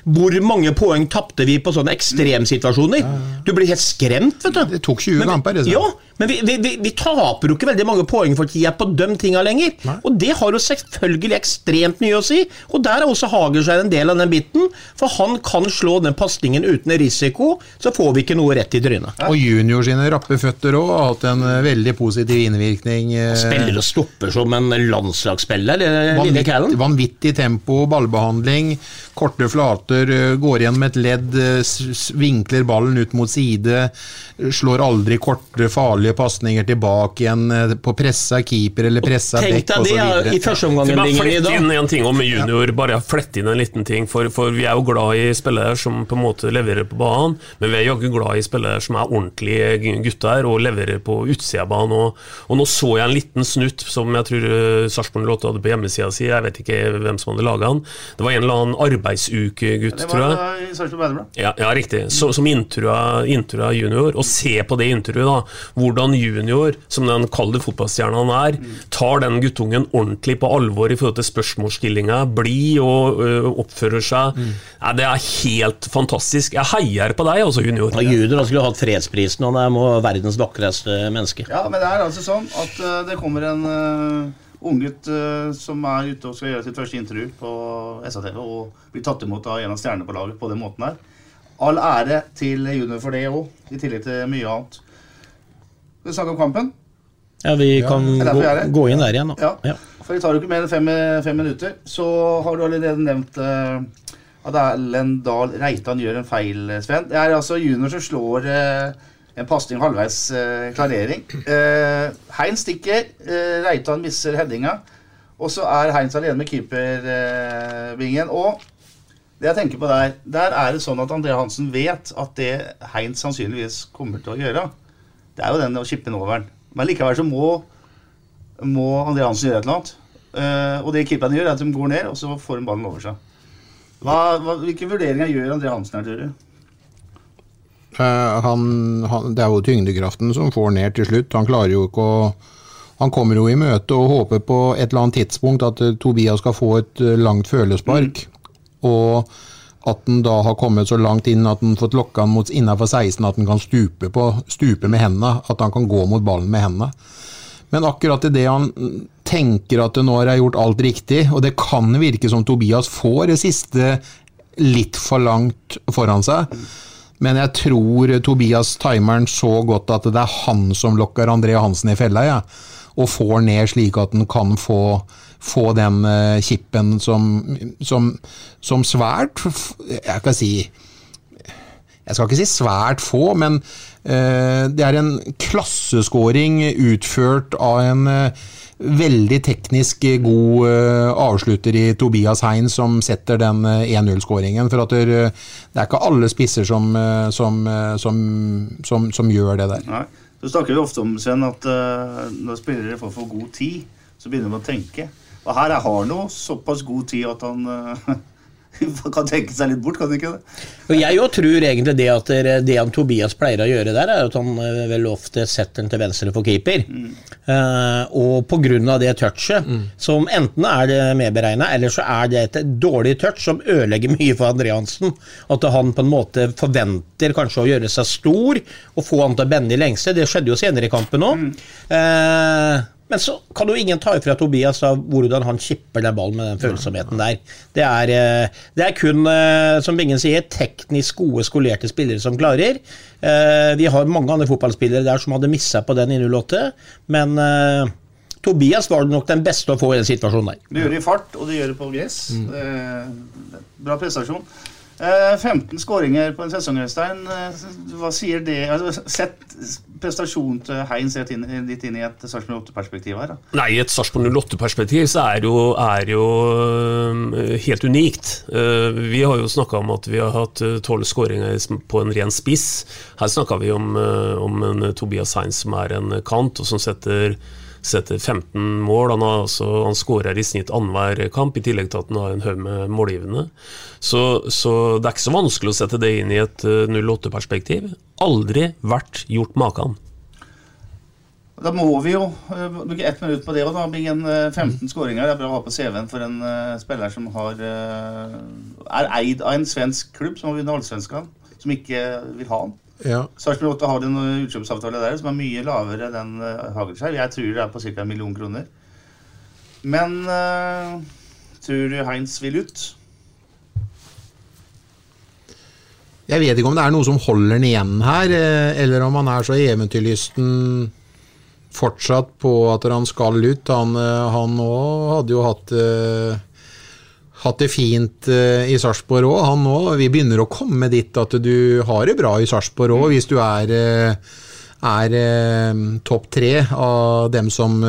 Hvor mange poeng tapte vi på sånne ekstremsituasjoner? Du blir helt skremt, vet du. Det tok 20 kamper. Ja, men vi, vi, vi, vi, taper jo ikke veldig mange poeng for tida på de tinga lenger. Nei. Og det har jo selvfølgelig ekstremt mye å si. Og der er også Hagerskjær en del av den biten. For han kan slå den pasningen uten risiko, så får vi ikke noe rett i trynet. Og junior sine rappe føtter òg har hatt en eh, veldig positiv innvirkning. Eh, spiller og stopper som en landslagsspiller, lille Callen. Vanvittig tempo, ballbehandling, korte flater, eh, går gjennom et ledd, vinkler ballen ut mot side, slår aldri korte, farlige pasninger tilbake igjen eh, på pressa keeper eller pressa bekk osv. I første omgang bare flette inn en ting om junior, bare flette inn en liten ting. For, for, vi er jo glad i spillere som på en måte leverer på banen, men vi er jaggu glad i spillere som er ordentlige gutter og leverer på utsida av banen. Og, og, nå så jeg en liten snutt som jeg tror eh, Sarpsborg Lotte hadde på hjemmesida si, jeg vet ikke hvem som hadde laga den. Det var en eller annen arbeidsukegutt, tror jeg. Ja, ja, riktig. Så, som intrua junior. Og se på det intervjuet, da. Hvordan junior, som den kalde fotballstjerna han er, tar den guttungen ordentlig på alvor i forhold til spørsmålsstillinga, blir og ø, oppfører seg. Mm. Ja, det er helt fantastisk. Jeg heier på deg altså, junior. Ja, junior skulle hatt fredsprisen, og han er verdens vakreste menneske. Ja, men det er altså sånn at det kommer en Unggutt uh, som er ute og skal gjøre sitt første intervju på SATV og blir tatt imot av en av stjernene på laget på den måten her. All ære til junior for det òg, i tillegg til mye annet. Skal vi snakke om kampen? Ja, vi kan gå, gå inn der igjen da. Ja. For det tar jo ikke mer enn fem, fem minutter. Så har du allerede nevnt uh, at Erlend Dahl Reitan gjør en feil, Sven. Det er altså junior som slår eh, en pasning halvveis eh, klarering. Eh, Heinz stikker, eh, Reitan misser headinga. Og så er Heinz alene med keeperbingen. og det jeg tenker på der, der er det sånn at André Hansen vet at det Heinz sannsynligvis kommer til å gjøre, det er jo den å chippe den overen. Men likevel så må, må André Hansen gjøre et eller annet. Eh, og det keeperne gjør, er at de går ned, og så får de ballen over seg. Hva, hva, hvilke vurderinger gjør André Hansen her, tror du? Eh, han, han, det er jo tyngdekraften som får ned til slutt. Han klarer jo ikke å Han kommer jo i møte og håper på et eller annet tidspunkt at eh, Tobias skal få et eh, langt følespark. Og at han da har kommet så langt inn at han fått lokka han mot innafor 16 at han kan stupe, på, stupe med hendene. At han kan gå mot ballen med hendene. Men akkurat idet han tenker at det nå har jeg gjort alt riktig, og det kan virke som Tobias får det siste litt for langt foran seg. Men jeg tror Tobias timeren så godt at det er han som lokker André Hansen i fella, ja. og får ned slik at han kan få, få den uh, kippen som, som, som svært Jeg kan si Jeg skal ikke si svært få, men uh, det er en klasseskåring utført av en uh, veldig teknisk god uh, avslutter i Tobias Hein som setter den uh, 1-0-skåringen. For at det, er ikke alle spisser som, som, som, som, gjør det der. Nei. Så snakker vi ofte om Sven, at når spillere får for god tid, så begynner de å tenke. Og her har han nå såpass god tid at han *laughs* *laughs* kan tenke seg litt bort, kan han ikke det? Og Jeg jo tror egentlig det at det, han Tobias pleier å gjøre der, er at han eh, vel ofte setter den til venstre for keeper. Eh, og pga. det touchet, som enten er det medberegna, eller så er det et dårlig touch som ødelegger mye for André Hansen. At han på en måte forventer kanskje å gjøre seg stor og få han til å bende i lengste. Det skjedde jo senere i kampen òg. Eh, men så kan jo ingen ta ifra Tobias av hvordan han chipper den ballen med den følsomheten der. Det er, eh, det er kun, eh, som Bingen sier, teknisk gode, skolerte spillere som klarer. Eh, Vi har mange andre fotballspillere der som hadde missa på den i 08, men Tobias var nok den beste å få i den situasjonen der. Det gjør det i fart, og det gjør det på gress. Mm. Bra prestasjon. Eh, 15 skåringer på en sesong, Øystein. Eh, Hva sier det? Altså, sett prestasjonen til Hein sett inn, litt inn i et Sarpsborg 08-perspektiv her. da. Nei, i et Sarpsborg 08-perspektiv så er jo, er jo øh, helt unikt. Vi har jo snakka om at vi har hatt tolv skåringer på en ren spiss. Her snakka vi om, om en Tobias Heins som er en kant, og som setter, setter 15 mål. Han, altså, han skårer i snitt annenhver kamp, i tillegg til at han har en haug med målgivende. Så, så det er ikke så vanskelig å sette det inn i et øh, 08-perspektiv. Aldri vært gjort maken. Da må vi jo eh, bruke ett minutt på det. Og da blir en eh, 15 skåringer. Det er bra å ha på CV-en for en eh, spiller som har, eh, er eid av en svensk klubb som har vunnet Allsvenskan, som ikke vil ha han. Ja. Sarpsborg 8 har en utkjøpsavtale der som er mye lavere enn uh, Hagelskjær. Jeg tror det er på ca. en million kroner. Men uh, tror du Heinz vil ut? Jeg vet ikke om det er noe som holder den igjen her, eh, eller om han er så eventyrlysten fortsatt på at han skal ut. Han, eh, òg hadde jo hatt eh, hatt det fint eh, i Sarpsborg òg. Han òg. Vi begynner å komme dit at du har det bra i Sarpsborg òg, hvis du er, eh, er eh, topp tre av dem som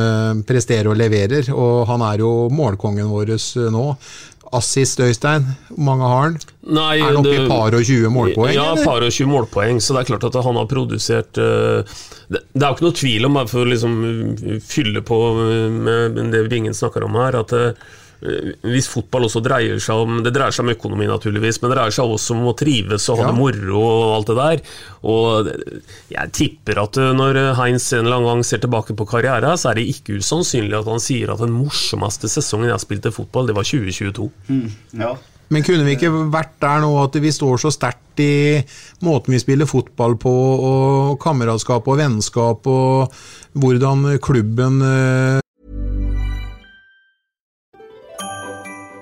presterer og leverer. Og han er jo målkongen vår nå. Assist, Øystein. Hvor mange har han? Nei, er han oppe i par og 20 målpoeng? Ja, eller? par og 20 målpoeng, så det er klart at han har produsert Det, det er jo ikke noe tvil om, for å liksom fylle på med det Bingen snakker om her, at hvis fotball også dreier seg om Det dreier seg om økonomi, naturligvis, men det dreier seg også om å trives og ha Ja. det moro og alt det der. Og jeg tipper at eh, når Heinz en eller annen gang ser tilbake på karrieren, så er det ikke usannsynlig at han sier at den morsomste sesongen jeg spilte fotball, det var 2022. Ja. Men kunne vi ikke vært der nå at vi står så sterkt i måten vi spiller fotball på, og kameratskap og vennskap, og hvordan klubben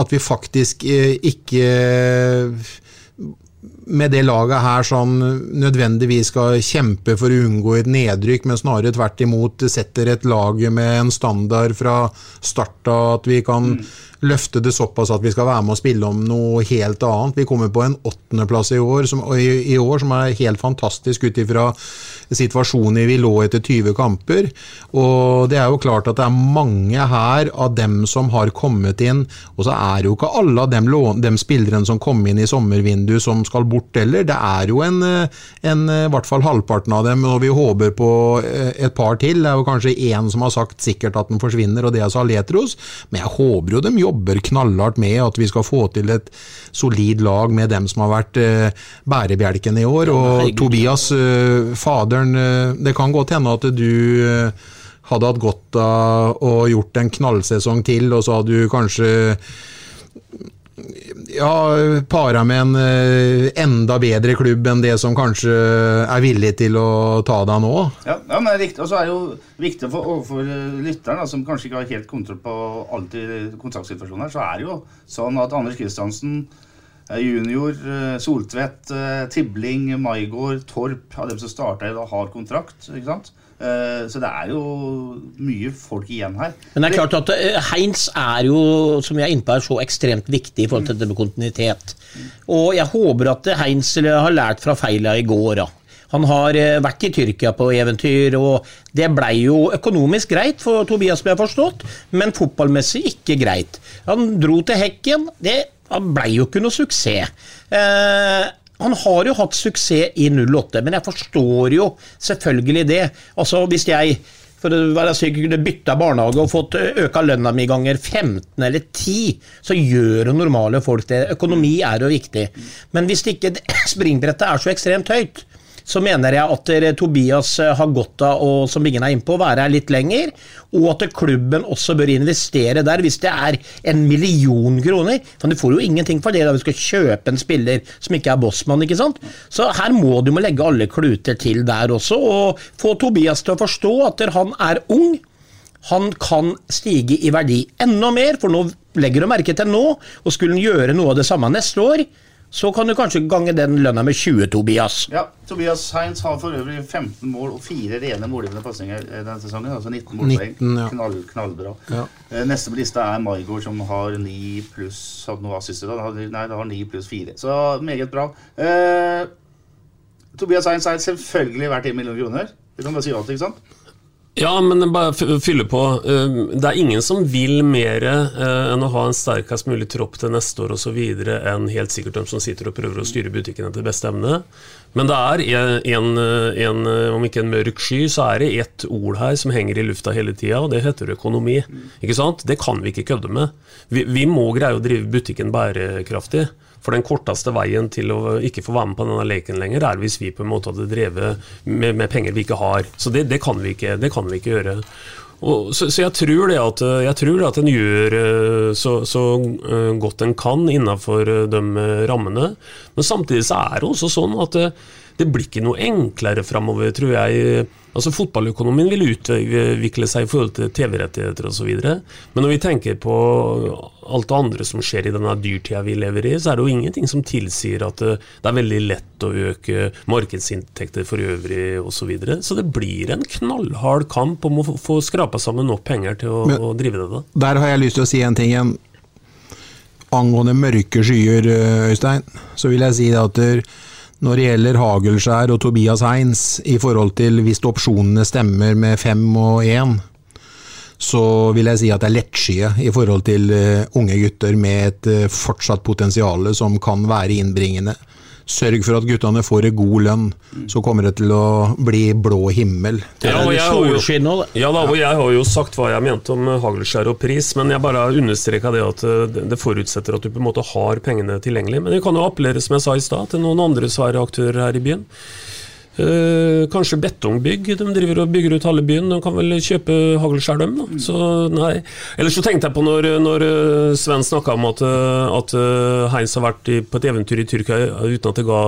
at vi faktisk eh, ikke med det laget her som nødvendigvis skal kjempe for å unngå et nedrykk, men snarere tvert imot setter et lag med en standard fra start av at vi kan løfte det såpass at vi skal være med og spille om noe helt annet. Vi kommer på en åttendeplass i år, som, i, i år, som er helt fantastisk ut ifra situasjonen vi lå etter 20 kamper. Og det er jo klart at det er mange her av dem som har kommet inn, og så er jo ikke alle av dem, dem spillerne som kom inn i sommervinduet som skal bort heller. Det er jo en, en i hvert fall halvparten av dem, og vi håper på et par til. Det er jo kanskje én som har sagt sikkert at den forsvinner, og det er Saletros, men jeg håper jo dem jobber knallhardt med at vi skal få til et solid lag med dem som har vært uh, bærebjelken i år. Og Tobias, uh, faderen, uh, det kan godt hende at du hadde hatt godt av å gjort en knallsesong til, og så hadde du kanskje ja, para med en eh, enda bedre klubb enn det som kanskje er villig til å ta deg nå. Ja, ja men det er riktig. Og så er det jo viktig for, overfor eh, lytteren, da, som kanskje ikke har helt kontroll på alltid kontraktsituasjoner, så er det jo sånn at Anders Kristiansen eh, junior, Soltvedt, Tibling, Maigård, Torp av dem som starta i dag, har kontrakt. ikke sant? Så det er jo mye folk igjen her. Men det er klart at Heinz er jo, som jeg er inne på, så ekstremt viktig i forhold til dette med kontinuitet. Og jeg håper at Heinz har lært fra feila i går. da. Han har vært i Tyrkia på eventyr, og det blei jo økonomisk greit for Tobias, som jeg har forstått, men fotballmessig ikke greit. Han dro til hekken. Det blei jo ikke noe suksess. Eh, han har jo hatt suksess i 08, men jeg forstår jo selvfølgelig det. Altså Hvis jeg for å være sikker kunne bytta barnehage og fått øka lønna mi ganger 15 eller 10, så gjør jo normale folk det. Økonomi er jo viktig. Men hvis ikke *clears throat* springbrettet er så ekstremt høyt, så mener jeg at Tobias har godt av å som ingen er innpå, være her litt lenger, og at klubben også bør investere der hvis det er en million kroner. For du får jo ingenting for det da vi skal kjøpe en spiller som ikke er bossmann, ikke sant. Så her må du må legge alle kluter til der også, og få Tobias til å forstå at han er ung. Han kan stige i verdi enda mer, for nå legger du merke til nå, og skulle han gjøre noe av det samme neste år, så kan du kanskje gange den lønna med 20, Tobias. Ja, Tobias Heinz har for øvrig 15 mål og fire rene målgivende pasninger denne sesongen. Altså 19 målpoeng. Ja. Knall, knallbra. Ja. Neste på lista er Maigård, som har 9 pluss Hadde noe assister dag? Nei, det har 9 pluss 4. Så meget bra. Eh, Tobias Heinz er selvfølgelig verdt 1 million kroner. Det kan bare si alt, ikke sant? Ja, men bare fylle på. Det er ingen som vil mer enn å ha en sterkest mulig tropp til neste år osv. enn helt sikkert dem som sitter og prøver å styre butikken etter beste evne. Men det er en, en, om ikke en mørk sky, så er det ett ord her som henger i lufta hele tida, og det heter økonomi. Ikke sant? Det kan vi ikke kødde med. Vi, vi må greie å drive butikken bærekraftig. For den korteste veien til å ikke få være med på denne leken lenger, er hvis vi på en måte hadde drevet med, med penger vi ikke har. Så det, det, kan, vi ikke, det kan vi ikke gjøre. Og, så, så, jeg tror at, jeg tror at en gjør så, så godt en kan innenfor de rammene. Men samtidig så er det også sånn at det blir ikke noe enklere framover, tror jeg. Altså Fotballøkonomien vil utvikle seg i forhold til TV-rettigheter osv. Men når vi tenker på alt det andre som skjer i denne dyrtida vi lever i, så er det jo ingenting som tilsier at det er veldig lett å øke markedsinntekter for øvrig osv. Så, videre. så det blir en knallhard kamp om å få skrapa sammen nok penger til å, Men, å drive det. da. Der har jeg lyst til å si en ting igjen. Angående mørke skyer, Øystein, så vil jeg si at når det gjelder Hagelskjær og Tobias Heinz, i forhold til hvis opsjonene stemmer med fem og én, så vil jeg si at det er lettskye i forhold til eh, unge gutter med et eh, fortsatt potensial som kan være innbringende. Sørg for at guttene får en god lønn, så kommer det til å bli blå himmel. Ja, og jeg har jo, ja da, og jeg har jo sagt hva jeg mente om haglskjær og pris, men jeg bare understreka det at eh, det det forutsetter at du på en måte har pengene tilgjengelig. Men det kan jo appellere, som jeg sa i stad, til noen andre svære aktører her i byen. Eh, kanskje betongbygg. De driver og bygger ut halve byen. De kan vel kjøpe haglskjær, dem. Da. Så nei. Ellers så tenkte jeg på når, når eh, Sven snakka om at, eh, at Heinz har vært i, på et eventyr i Tyrkia uten at det ga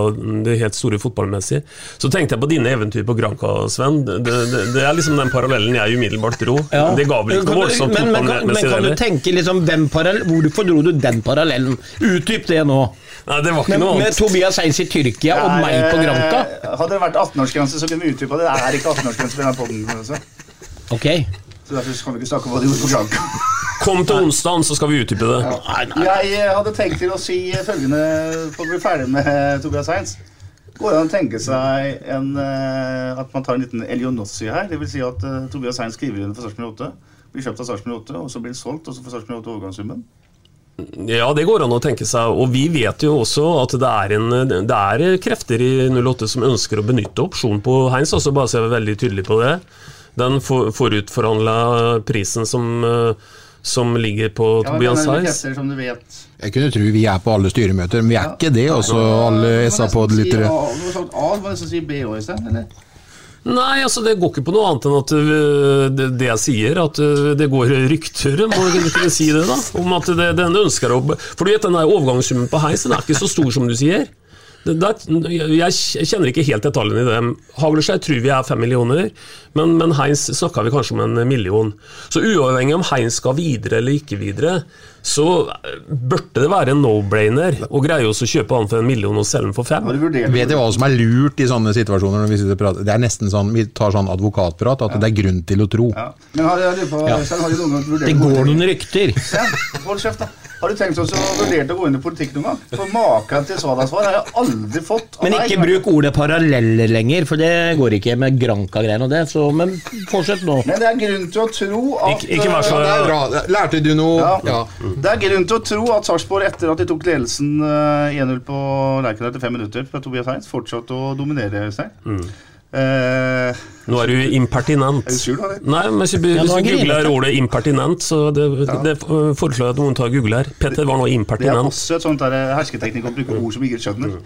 det helt store fotballmessig. Så tenkte jeg på dine eventyr på Granca, Sven. Det, det, det er liksom den parallellen jeg umiddelbart dro. Ja. Det ga vel ikke Kan noe du- voldsomt men, men, kan, men kan du tenke liksom, hvem parallell, Hvorfor dro du den parallellen? Utdyp det nå. Nei, det var ikke noe noe med. Tobias Eins i Tyrkia og meg på Granca? eh, Hadde det vært 18-årsgrense, så kunne vi utdypa det. Det er ikke 18-årsgrense på denne podden. Altså. Ok. Så derfor kan vi ikke snakke om hva de gjorde på Granca. Kom til onsdag, så skal vi utdype det. Jeg eh, hadde tenkt til å si følgende for å bli ferdig med Tobias Heinz. Går det an å tenke seg en, eh, at man tar en liten Elionossi her? Det vil si at uh, Tobias Heinz skriver under for Sarpsborg 8, blir kjøpt av Sarpsborg 8, og så blir han solgt, og så får Sarpsborg 8 overgangssummen. Ja, det går an å tenke seg. Og vi vet jo også at det er, en, det er krefter i 08 som ønsker å benytte opsjon på Heinz, også bare så jeg er veldig tydelig på det. Den for, forutforhandla prisen som, eh, som ligger på Ja, Tobias det Heinz. krefter som du vet. Jeg kunne tro vi er på alle styremøter, men vi er ikke det, også alle SA-podlyttere. Du har sagt A, du må nesten si B òg, Øystein? eller? Nei, altså det går ikke på noe annet enn at øh, det, det jeg sier, at øh, det går rykter, må jeg ikke si det da, om at det, den ønsker å For du vet, den der overgangssummen på Heis, den er ikke så stor som du sier. Det, det, jeg kjenner ikke helt detaljene i det. Hagleskjær tror vi er fem millioner, men, men Heinz snakka vi kanskje om en million. Så uavhengig om Heinz skal videre eller ikke videre, så burde det være en no-brainer å greie oss å kjøpe han for en million og selge den for fem. Vet du hva som er lurt i sånne situasjoner? Når vi sitter og prater? Det er nesten sånn, Vi tar sånn advokatprat, at det er grunn til å tro. Men har, jeg på, Ja. Har du noen gang vurdert Det går noen rykter. Ja, Hold kjeft, da. Har du tenkt også å vurdere å gå inn i politikk noen gang? For maken til Svadasvar har jeg aldri fått. Men ikke bruk ordet paralleller lenger, for det går ikke med Granca-greiene og det. Så, men fortsett nå. Men det er grunn til å tro at Ikke- ikke vær så- Ja, bra. Lærte du noe? Ja. Ja. Det er grunn til å tro at Sarpsborg, etter at de tok ledelsen eh, 1-0 på Lerkendal etter fem minutter fra Tobias Heinz, fortsatte å dominere. seg. Mm. Eh, Nå er du impertinent. Er du sur, da? Nei, men hvis du, Ja, hvis du googler ordet impertinent, så det, det foreslår jeg at noen tar og googler. Petter var nå det er også et sånt der eh, hersketeknikk å bruke ord som ikke skjønner. *laughs*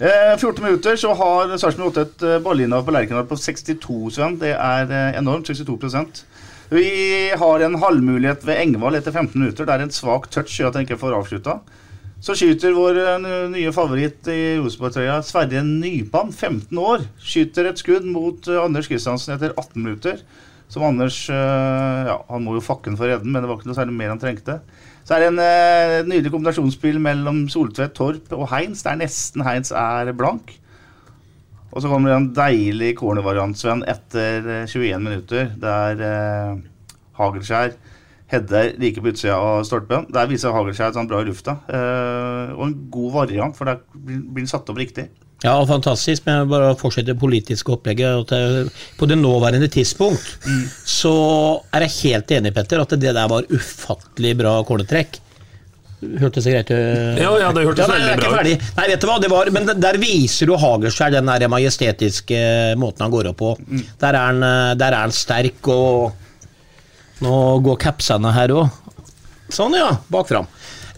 Eh, 14 minutter så har Sarpsborg 8 et eh, på Lerkendal på 62, Sven. Det er eh, enormt. 62% Vi har en halvmulighet ved Engvald etter 15 minutter. Det er en svak touch gjør at den ikke får avslutta. Så skyter vår eh, nye favoritt i Rosenborg-trøya, Sverre Nypan, 15 år, skyter et skudd mot eh, Anders Kristiansen etter 18 minutter. Som Anders eh, Ja, han må jo fakken for å redde den, men det var ikke noe særlig mer han trengte. Så er det en eh, nydelig kombinasjonsspill mellom Soltvedt, Torp og Heinz, der nesten Heinz er blank. Og så kommer det en deilig cornervariant, Sven, etter eh, 21 minutter, der eh, Hagelskjær header like på utsida av stolpen. Der viser Hagelskjær at han er bra i lufta. Eh, og en god variant, for der blir han satt opp riktig. Ja, fantastisk. Men jeg bare fortsette det politiske opplegget. På det nåværende tidspunkt så er jeg helt enig, Petter, at det der var ufattelig bra cornertrekk. Hørtes det greit ut? Ja, ja, det hørtes ja, veldig bra ut. ferdig. Nei, vet du hva, det var, men der- viser jo Hagelskjær den der majestetiske måten han går opp på. Der, er han, eh, der er han sterk, og nå går capsene her òg. Sånn, ja. Bak fram.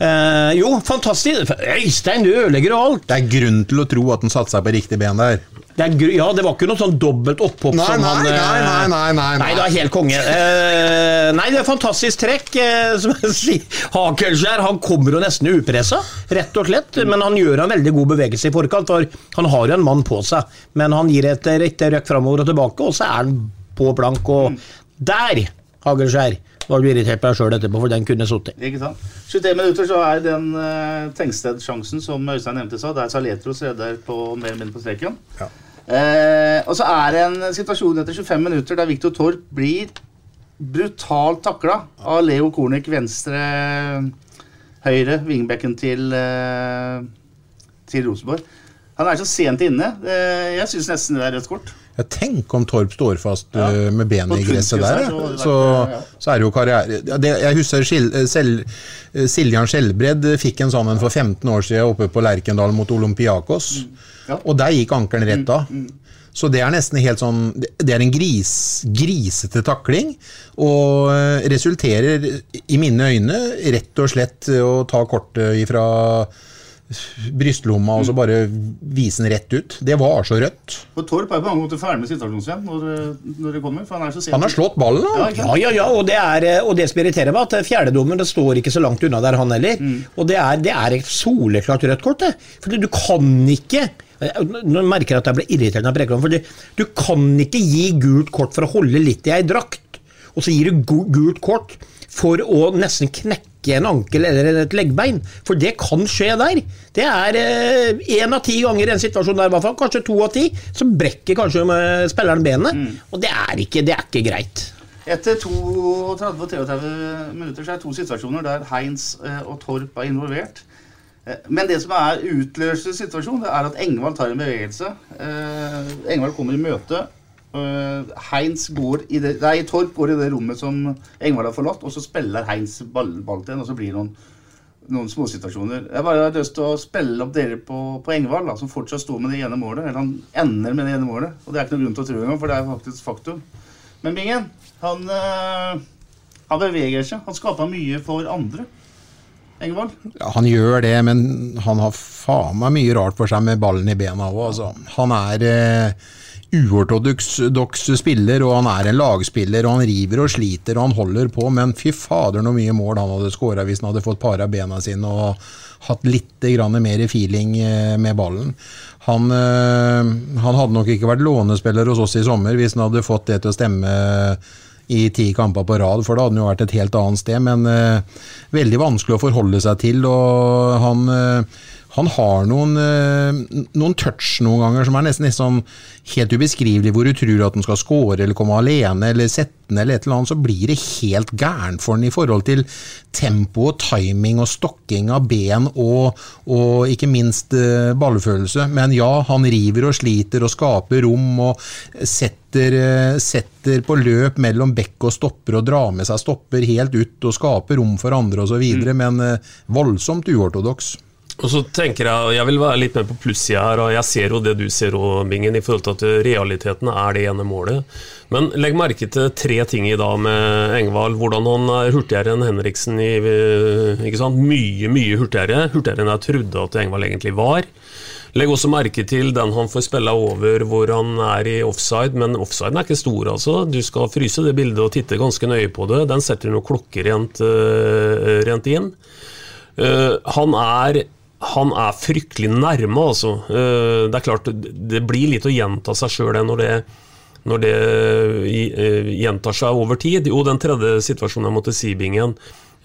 Eh, jo, fantastisk. Øystein, du ødelegger jo alt. Det er grunn til å tro at han satte seg på riktig ben der. Det ja, det var ikke noe sånn dobbelt opphopp Nei, som han Nei, nei, nei, nei, nei, Nei, det er helt konge. Eh, nei, det er fantastisk trekk. Eh, som jeg sier. Hakelskjær han kommer jo nesten upressa, rett og slett. Men han gjør en veldig god bevegelse i forkant, for han har jo en mann på seg. Men han gir et rett røkk framover og tilbake, og så er han på blank. Og der, Hagelskjær, var du irritert på deg sjøl etterpå, for den kunne sittet. Ikke sant? 21 minutter så er den uh, Tengsted-sjansen som Øystein nevnte sa. Der Saletros redder på mer eller mindre på streken. Eh, og så er det en situasjon etter 25 minutter der Viktor Torp blir brutalt takla av Leo Kornik, venstre høyre, vingbekken til, uh, til Rosenborg. Han er så sent inne. Eh, jeg syns nesten det er rødt kort. Ja, tenk om Torp står fast Ja. uh, med benet i gresset der. så Så, ja. så er det jo karriere det, Jeg husker Sil, Sel, eh, Siljan Skjelbred fikk en sånn en for 15 år siden oppe på Lerkendal mot Olympiakos. Ja. Og der gikk ankelen rett av. Så det er nesten helt sånn Det er en gris, grisete takling, og eh, resulterer i mine øyne rett og slett å ta kortet ifra brystlomma og så bare vise den rett ut. Det var så rødt. For Torp er på mange måter ferdig med situasjonsvenn når, når det kommer. For han er så sent. Han har slått ballen, da. Ja, ja, ja, og det, er, eh, og det som irriterer meg, at fjerdedommen det står ikke så langt unna der, han heller. Og det er, det er et soleklart rødt kort, det. For du kan ikke Nå merker jeg at jeg ble irritert preker om for du kan ikke gi gult kort for å holde litt i ei drakt, og så gir du gult kort for å nesten knekke en ankel eller et leggbein. For det kan skje der. Det er én av ti ganger en situasjon der, i hvert fall, kanskje to av ti, så brekker kanskje eh, spilleren benet. Og det er, ikke, det er ikke greit. Etter 32-33 minutter så er det to situasjoner der Heinz eh, og Torp er involvert. Eh, Men det som er utløsende situasjon, det er at Engvald tar en bevegelse. Eh, Engvald kommer i møte. Eh, Heinz går i det, nei, Torp går i det rommet som Engvald har forlatt, og så spiller Heinz ball, ball til en, og så blir det noen, noen småsituasjoner. Jeg bare har lyst til å spille opp dere på, på Engvald, da, som fortsatt står med det ene målet. Eller han ender med det ene målet, og det er ikke noen grunn til å tro engang, for det er faktisk faktum. Men Bingen, han, eh, han beveger seg. Han skaper mye for andre. Engvald? Ja, han gjør det, men han har faen meg mye rart for seg med ballen i bena òg. Altså. Han er eh, uortodoks spiller, og han er en lagspiller. og Han river og sliter og han holder på, men fy fader så mye mål han hadde skåra hvis han hadde fått para bena sine og hatt litt mer feeling eh, med ballen. Han, eh, han hadde nok ikke vært lånespiller hos oss i sommer hvis han hadde fått det til å stemme i ti kamper på rad, for da hadde han jo vært et helt annet sted. Men eh, veldig vanskelig å forholde seg til, og han, eh, han har noen, eh, noen touch noen ganger som er nesten litt sånn helt ubeskrivelig, hvor du tror at han skal score eller komme alene eller sette den eller et eller annet, så blir det helt gærent for han i forhold til tempo og timing og stokking av ben og, og ikke minst eh, ballfølelse. Men ja, han river og sliter og skaper rom og setter, eh, setter på løp mellom bekk og stopper og drar med seg stopper helt ut og skaper rom for andre osv., videre men voldsomt uortodoks. Og så tenker Jeg jeg vil være litt mer på plussida her, og jeg ser jo det du ser òg, Bingen, i forhold til at realiteten er det ene målet. Men legg merke til tre ting i dag med Engvald. Hvordan han er hurtigere enn Henriksen. I, ikke sant? Mye, mye hurtigere. Hurtigere enn jeg trodde at Engvald egentlig var. Legg også merke til den han får spille over hvor han er i offside, men offsiden er ikke stor, altså. Du skal fryse det bildet og titte ganske nøye på det. Den setter noe klokkerent uh, rent inn. Uh, han er han er fryktelig nærme, altså. Uh, det er klart, det blir litt å gjenta seg sjøl når det når det uh, gjentar seg over tid. Jo, den tredje situasjonen jeg måtte si, Bingen.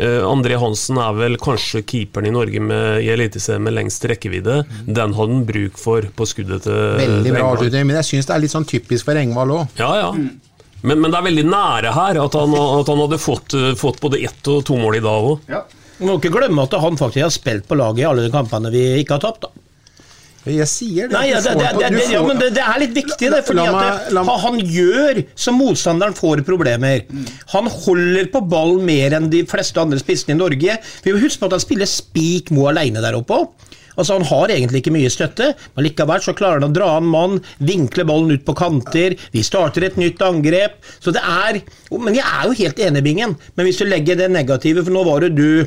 Uh, André Hansen er vel kanskje keeperen i Norge med, i Eliteserien med lengst rekkevidde. Den hadde han bruk for på skuddet til Veldig bra Engvald. avslutning, men jeg syns det er litt sånn typisk for Engvald òg. Ja, ja. Men, men det er veldig nære her at han, at han hadde fått, fått både ett og to mål i dag òg. Ja. Vi må ikke glemme at han faktisk har spilt på laget i alle de kampene vi ikke har tapt. da. Jeg sier det. Nei, ja, det, det, det, det, ja, men det, er litt viktig, det. Fordi meg, at han, gjør så motstanderen får problemer. Han holder på ball mer enn de fleste andre spissene i Norge. Vi må huske på at han spiller spik mo alene der oppe. Altså Han har egentlig ikke mye støtte, men likevel så klarer han å dra en mann, vinkle ballen ut på kanter. Vi starter et nytt angrep. Så det er Men jeg er jo helt enig, Bingen. Men hvis du legger det negative, for nå var det du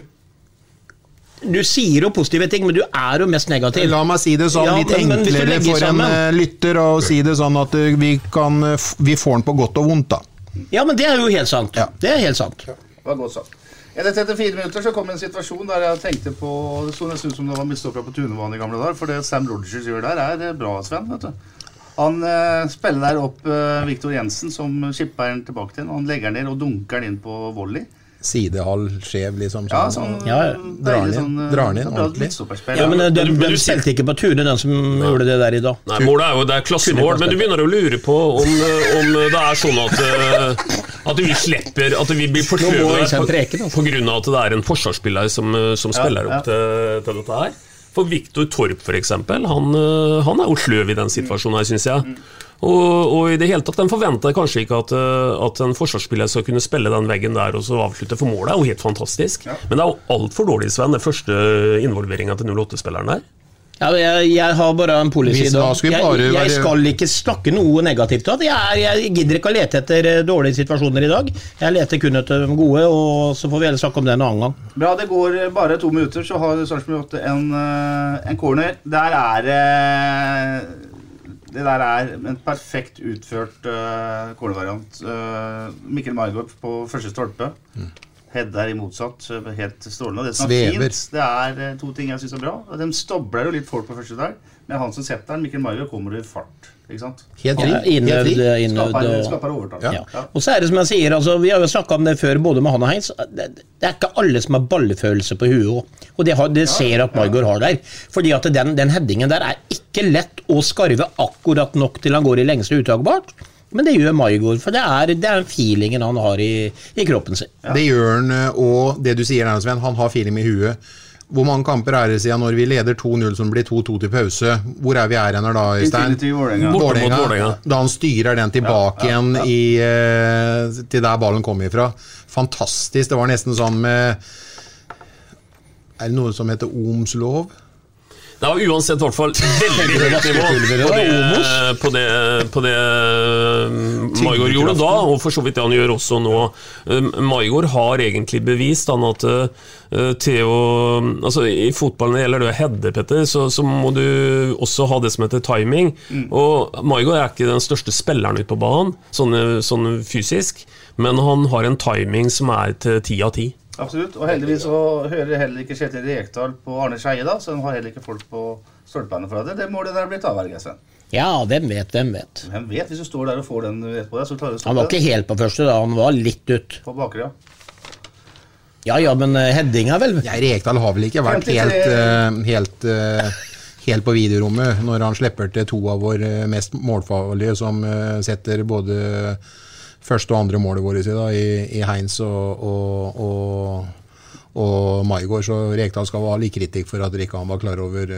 Du sier jo positive ting, men du er jo mest negativ. La meg si det sånn Ja, litt men- men enklere men for en sammen- en lytter og si det sånn at eh, vi, kan, eh, vi får den på godt og vondt, da. Ja, men det er jo helt sant. Ja. Det er helt sant. Det var godt sagt. Etter 34 minutter så kom en situasjon der jeg tenkte på Det så nesten ut som det var mistoppa på Tunevann i gamle dager. For det Sam Rogers gjør der, er eh, bra, Sven. vet du. Han eh, spiller der opp eh, Viktor Jensen, som skipper den tilbake til. Han legger den ned og dunker den inn på volley. Sidehall skjev, liksom. Ja, sånn. sånn, Ja, ja. Drar den inn, eh, drar den inn bra ordentlig. Ja, men eh, de, du- de spilte ikke på Tune, den som gjorde det der i dag. Nei, Målet er jo det er klassemål, men du begynner å lure på om, eh, om det er sånn at, eh, at vi slipper At vi blir Nå pga. at det er en forsvarsspiller som, eh, som spiller ja. opp til, til dette her. For Viktor Torp, eksempel, han, eh, han er jo sløv i den situasjonen her, syns jeg. Og, og i det hele tatt, Den forventer kanskje ikke at, eh, at en forsvarsspiller skal kunne spille den veggen der og så avslutte, for målet er jo helt fantastisk. Men det er jo altfor dårlig, Sven, den første involveringa til 08-spilleren der. Ja, jeg, jeg har bare en policy da. Jeg, jeg skal ikke snakke noe negativt. Jeg, er- jeg gidder ikke å lete etter eh, dårlige situasjoner i dag. Jeg leter kun etter de gode, og så får vi heller snakke om det en annen gang. Bra, det går bare to minutter, så har Sarpsborg 8 en, eh, en corner. Der er eh, Det der er en perfekt utført uh, cornervariant. Uh, Mikkel Margot på første stolpe. Hedda er i motsatt. eh, Helt strålende. Det som er Svever. fint, det er uh, to ting jeg syns er bra. De stobler jo litt folk på første der, men han som setter den, Mikkel Margot, kommer i fart. Ikke sant? Helt fri. Ja, innøvd, Helt fri. innøvd Skaper, og skaper overtall. ja. Og så er det som jeg sier, altså, Vi har jo snakka om det før, både med han og Heinz. Det, det er ikke alle som har ballefølelse på huet òg. Og det, har, det ser at Margot har der. Fordi at den, den headingen der er ikke lett å skarve akkurat nok til han går i lengste uttagbart. Men det gjør Maigård, for det er, det er den feelingen han har i, i kroppen sin. Det gjør han, eh, og det du sier der, Sven, han har feeling i huet. Hvor mange kamper er det siden når vi leder 2-0 som blir 2-2 til pause? Hvor er vi er hen da, Øystein? Vålerenga. Da han styrer den tilbake igjen i, eh, til der ballen kom ifra. Fantastisk. Det var nesten sånn med Er det noe som heter Ohms lov? Det var uansett i hvert fall veldig høyt nivå på det, på det, på det Maigård gjorde da, og for så vidt det han gjør også nå. Um, Maigård har egentlig bevist han at uh, Theo altså I fotballen gjelder det å heade, Petter, så, så må du også ha det som heter timing. Og Maigård er ikke den største spilleren ute på banen, sånn, sånn fysisk, men han har en timing som er til ti av ti. Absolutt. Og heldigvis så hører heller ikke Kjetil Rekdal på Arne Skeie, da, så de har heller ikke folk på stolpene for det. Det målet der blitt avverget, Sven. Ja, hvem vet, hvem vet. Hvem vet, hvis du står der og får den rett på deg, så klarer du å Han var ikke helt på første, da. Han var litt ut. på bakre, ja. Ja ja, men eh, headinga, vel. Geir Rekdal har vel ikke vært 53. helt, eh, helt, uh helt på videorommet når han slipper til to av våre mest målfarlige, som setter både første og andre målet vårt i, da, i, i Heinz og, og, og, og Maigård. Så Rekdal skal ha litt kritikk for at ikke han var klar over,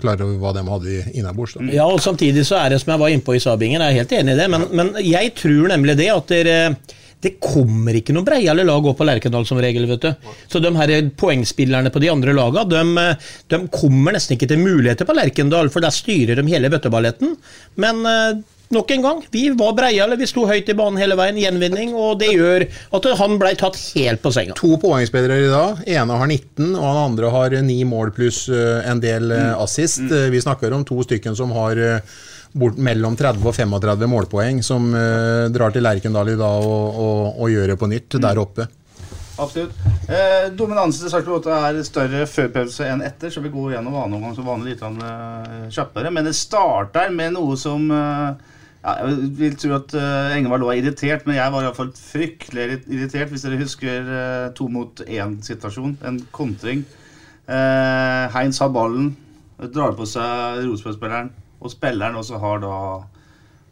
klar over hva de hadde innabords. Ja, og samtidig så er det som jeg var inne på i Sabingen, jeg er helt enig i det, men, men jeg tror nemlig det at dere det kommer ikke noe breiale lag opp på Lerkendal som regel. vet du. Så de her poengspillerne på de andre lagene, de, de kommer nesten ikke til muligheter på Lerkendal, for der styrer de hele bøtteballetten. Men eh, nok en gang, vi var breiale, vi sto høyt i banen hele veien, gjenvinning, og det gjør at han ble tatt helt på senga. To poengspillere i dag. Ene har 19, og han andre har ni mål pluss eh, en del eh, assist. Mm. Vi snakker om to stykken som har eh, bort mellom 30 og 35 målpoeng, som eh, drar til Lerkendal i dag og, og, og gjør det på nytt der oppe. Absolutt. Eh, dominansen til Sarpsborg 8 er større før pause enn etter, så vi går gjennom annen omgang som vanlig litt eh, kjappere. Men det starter med noe som eh, ja, Jeg vil tro at uh, Engevald lå irritert, men jeg var iallfall fryktelig irritert, hvis dere husker uh, to mot én-situasjon. En kontring. Uh, Heinz har ballen, drar på seg Rosenborg-spilleren, og spilleren også har da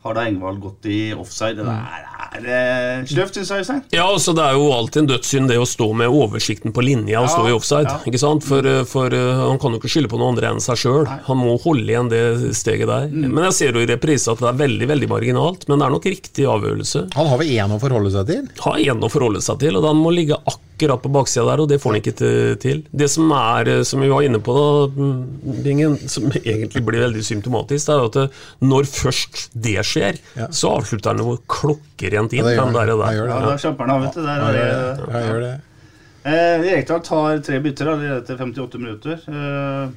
har da Engvald gått i offside. Det der er sløvt, syns jeg, Øystein. Ja, altså Det er jo alltid en dødssynd det å stå med oversikten på linja og Ja, stå i offside. ja. ikke sant? For, eh, for eh, Han kan jo ikke skylde på noen andre enn seg sjøl. Han må holde igjen det steget der. Mm. Men jeg ser jo i reprise at det er veldig veldig marginalt, men det er nok riktig avgjørelse. Han har vel én å forholde seg til? Har én å forholde seg til, og den må ligge akkurat på baksida der, og det får han ikke til-. Det som er, eh, som vi var inne på, da, mm, Bingen, som *laughs* egentlig blir veldig symptomatisk, det er jo at når først det skjer, så avslutter han jo klokkerent inn. Ja, det gjør den der, han. der. Han gjør det. Ja, da kjapper han av, vet du. Der, Ja, det-. Gjør det. Eh, Rekdal tar tre bytter allerede etter 58 minutter. Eh,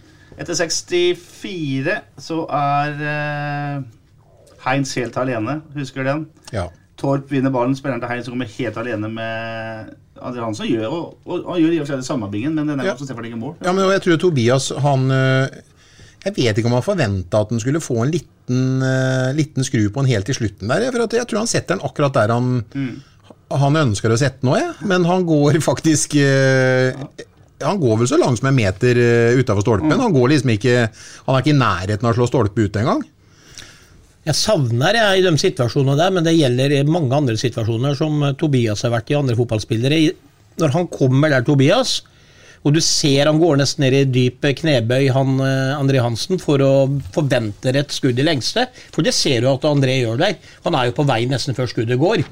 etter 64 så er eh, Heinz helt alene. Husker den? Ja. Torp vinner ballen, spilleren til Heinz som kommer helt alene med André Hansen. Gjør, og, og, og gjør i og for seg det samme bingen, men denne Ja. også så treffer ikke mål. Ja, men jeg tror Tobias han øh, Jeg vet ikke om han forventa at han skulle få en liten, uh, liten skru på den helt til slutten der. For at jeg tror han setter den akkurat der han, han ønsker å sette den nå, jeg. Men han går faktisk øh, Han går vel så langt som en meter uh, utafor stolpen. Han går liksom ikke Han er ikke i nærheten av å slå stolpe ut engang. Jeg savner jeg i de situasjonene der, men det gjelder i mange andre situasjoner som eh, Tobias har vært i, andre fotballspillere. Når han kommer der, Tobias, Og du ser han går nesten ned i dyp knebøy, han eh, André Hansen, for å forvente et skudd i lengste. For det ser du at André gjør der. Han er jo på vei nesten før skuddet går.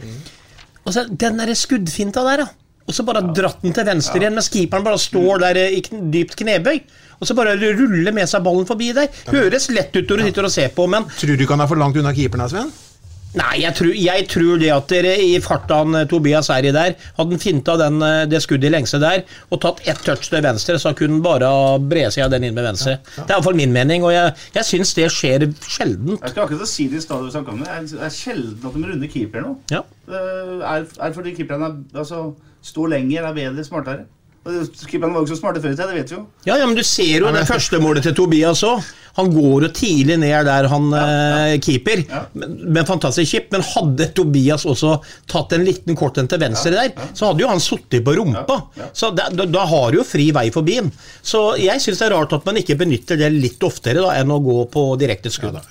Og så Den der skuddfinta der, da. Og så bare dratt den til venstre igjen, mens keeperen bare står der eh, i dypt knebøy. Og så bare ruller med seg ballen forbi der. Høres lett ut når du sitter og ser på, men Tror du ikke han er for langt unna keeperen, Svein? Sven? Nei, jeg tror, jeg tror det at dere i farta han eh, Tobias er i der, hadde han finta den, eh, det skuddet i lengste der og tatt ett touch til venstre, så kunne han bare bre seg av den inn med venstre. Det er iallfall min mening, og jeg, jeg syns det skjer sjelden. Jeg skal akkurat si det i stad det. Er sjelden at de runder keeper nå. Ja. Er, er fordi keeperne er, altså, står lenger, er bedre, smartere. Og var jo ikke så smarte før i tida, det vet vi jo. Ja, ja, men du ser jo det første målet til Tobias òg. Han går jo tidlig ned der han eh, keeper, men, men fantastisk kjipt. Men hadde Tobias også tatt en liten kort en til venstre der, så hadde jo han sittet på rumpa. Så da, da, har du jo fri vei forbi han. Så jeg syns det er rart at man ikke benytter det litt oftere da, enn å gå på direkte skudd.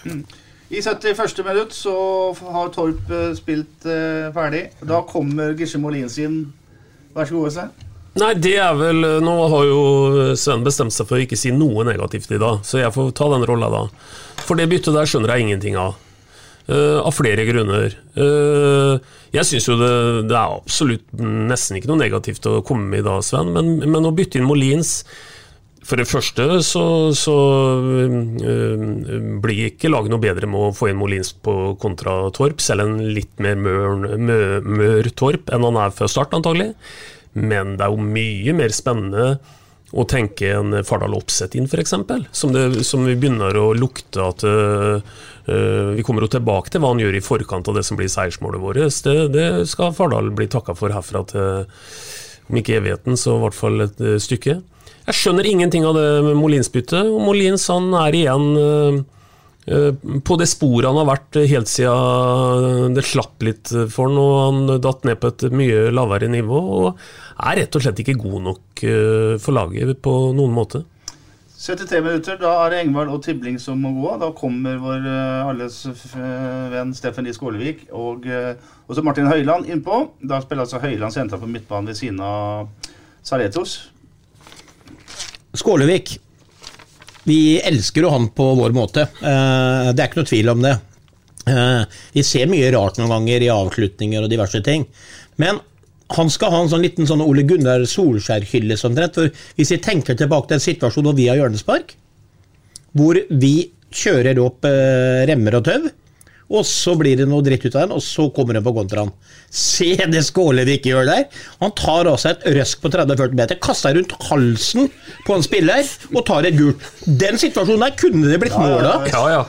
I 71. minutt så har Torp eh, spilt eh, ferdig. Da kommer Gisje Molins inn. Vær så god, Øystein. Nei, det er vel Nå har jo Sven bestemt seg for å ikke si noe negativt i dag, så jeg får ta den rolla da. For det byttet der skjønner jeg ingenting av. Uh, av flere grunner. Uh, jeg syns jo det, det er absolutt nesten ikke noe negativt å komme med i dag, Sven, men, men å bytte inn Molins for det første så, så øh, blir ikke laget noe bedre med å få inn Molins på kontra Torp, selv en litt mer mør, mør, mør Torp enn han er før start, antagelig. Men det er jo mye mer spennende å tenke en Fardal Opseth inn, f.eks. Som, som vi begynner å lukte at øh, Vi kommer jo tilbake til hva han gjør i forkant av det som blir seiersmålet vårt. Det, det skal Fardal bli takka for herfra til om ikke evigheten, så i hvert fall et øh, stykke. Jeg skjønner ingenting av det med Molins-byttet. og Molins han er igjen øh, på det sporet han har vært helt siden det slapp litt for han, og han datt ned på et mye lavere nivå. og er rett og slett ikke god nok øh, for laget på noen måte. 73 minutter, da er det Engvald og Tibling som må gå. Da kommer vår eh, alles eh, venn Steffen Lie Skålevik og eh, også Martin Høiland innpå. Da spiller altså Høiland sentra på midtbanen ved siden av Saretos. Skålevik. Vi elsker jo han på vår måte. Eh, det er ikke noe tvil om det. Eh, vi ser mye rart noen ganger i avslutninger og diverse ting. Men han skal ha en sånn liten sånn Ole Gunnar Solskjær-hylle. For hvis vi tenker tilbake til en situasjon hvor vi har hjørnespark, hvor vi kjører opp eh, remmer og tau, og så blir det noe dritt ut av den, og så kommer hun på kontraen. Se det Skålevik gjør der! Han tar altså et røsk på 30-40 meter, kaster rundt halsen på en spiller og tar et gult. Den situasjonen der kunne det blitt mål av. Ja, ja.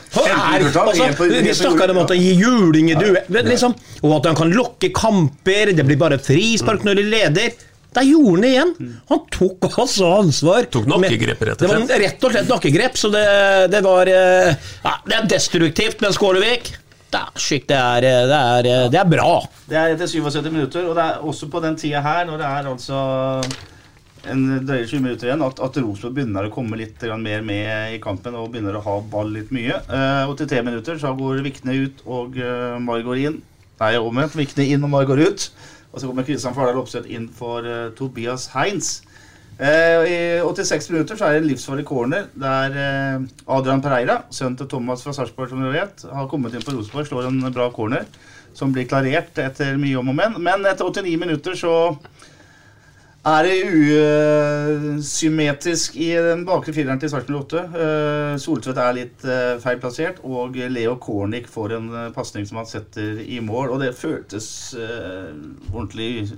Altså, vi snakker om at han gir juling i duell, liksom, og at han kan lokke kamper, det blir bare frispark når de leder. Der gjorde han det igjen! Han tok altså ansvar. Tok nakkegrep, rett og Det var slett. rett og slett nakkegrep, så det, det var eh, ja, Det er destruktivt, med Skålevik er, det, er, eh, det, eh, det er bra. Det er etter 77 minutter, og det er også på den tida her, når det er altså en drøye 20 minutter igjen, at, at Rosenborg begynner å komme litt mer med i kampen og begynner å ha ball litt mye. Eh, 83 minutter, så går Vikne ut og uh, Mar inn. Nei, omvendt. Vikne inn og Margot ut. Og så kommer Kristian Fardal Opseth inn for Tobias Heinz. Eh, I 86 minutter så er det en livsfarlig corner der eh, Adrian Pereira, sønnen til Thomas fra Sarpsborg, som dere vet, har kommet inn på Rosenborg, slår en bra corner som blir klarert etter mye om og men. Men etter 89 minutter så er det usymmetrisk i den bakre fireren til Sarpsborg 8. Uh, Soltvedt er litt uh, feil plassert, og Leo Kornic får en uh, pasning som han setter i mål. Og det føltes uh, ordentlig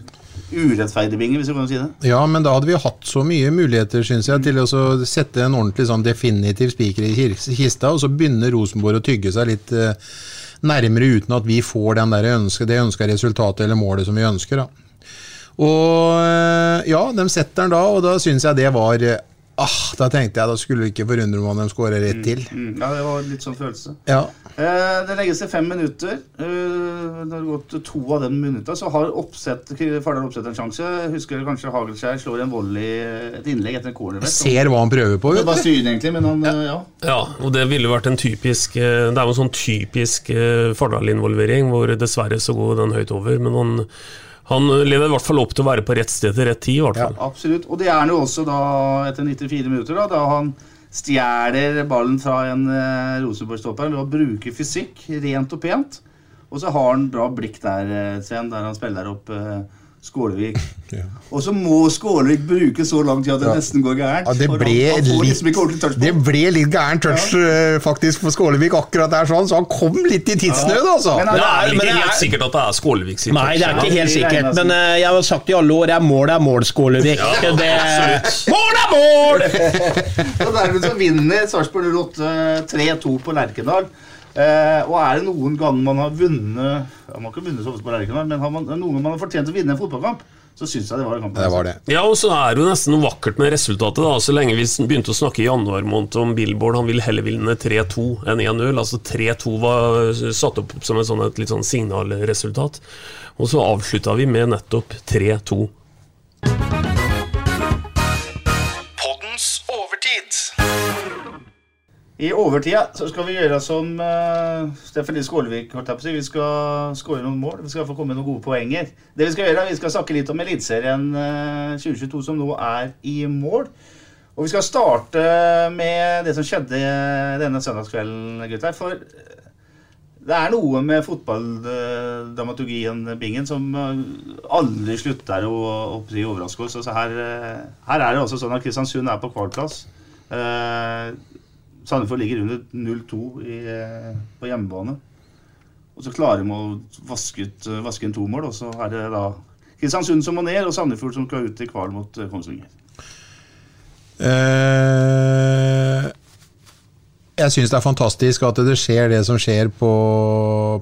urettferdig, Binge, hvis du kan si det. Ja, men da hadde vi hatt så mye muligheter, synes jeg, til å sette en ordentlig sånn definitiv spiker i kista, og så begynner Rosenborg å tygge seg litt eh, nærmere uten at vi får ønske, det ønska resultatet eller målet som vi ønsker. da. Og eh, ja, de setter den da, og da syns jeg det var eh, Ah, da tenkte jeg da skulle det ikke forundre meg om de skårer rett til. Mm, ja, det var litt sånn følelse. Ja. Eh, det legges til fem minutter. Eh, det har gått to av den minuttene, så har oppsett, Fardal Oppsett en sjanse. Husker kanskje Hagelskjær slår en volley, et innlegg etter en corner. Ser hva han prøver på. Det var du. egentlig, men han, ja. ja. Ja, og det ville vært en typisk eh, Det er jo en sånn typisk Fardal-involvering, hvor dessverre så går den høyt over. Men han, Han eh, lever i hvert fall opp til å være på rett sted til rett tid. i hvert fall. Absolutt. Og det er han jo også da etter 94 minutter, da, da han stjeler ballen fra en eh, Rosenborg-stopper ved å bruke fysikk rent og pent. Og så har han bra blikk der, eh, der han spiller opp eh, Skålevik. *laughs* Og så må Skålevik bruke så lang tid at det Ja. nesten går gærent. Ja, det ble han litt- liksom Det ble litt gæren touch ja. faktisk for Skålevik akkurat der, sånn, så han kom litt i tidsnød, altså. Men det er ikke helt er- sikkert at det er Skålevik sin Nei, det er ikke helt sikkert, men uh, jeg har sagt i alle år at mål er mål, Skålevik. Ja, det, mål er mål! *laughs* Og dermed så vinner Sarpsborg 08 3-2 på Lerkendal. Eh, og er det noen gang man har vunnet ja, Man har ikke vunnet så ofte på Lerkendal, men har man, noen gang man har fortjent å vinne en fotballkamp, så syns jeg det var en kamp. Det var det. Ja, og så er det jo nesten noe vakkert med resultatet. da Så lenge vi begynte å snakke i januar måned om Billboard, han vil heller vinne 3-2 enn 1-0. Altså 3-2 var satt opp som et, sånt, et litt sånn signalresultat. Og så avslutta vi med nettopp 3-2. I overtida så skal vi gjøre som uh, Steffen holdt jeg på seg. Vi skal skåre noen mål. Vi skal få komme noen gode poenger. Det Vi skal gjøre, vi skal snakke litt om Eliteserien uh, 2022 som nå er i mål. Og vi skal starte med det som skjedde denne søndagskvelden, gutter. For eh, det er noe med fotballdramaturgien, Bingen, som eh, aldri slutter å, å bli overraske oss. Altså her, eh, her er det også sånn at Kristiansund er på kvalplass. Eh, Sandefjord ligger under 0-2 i, eh, på hjemmebane. Og så klarer de å vaske, ut, eh, vaske inn to mål, og så er det da Kristiansund som må ned, og Sandefjord som skal ut i kval mot eh, Kongsvinger. Eh, jeg syns det er fantastisk at det skjer det som skjer på,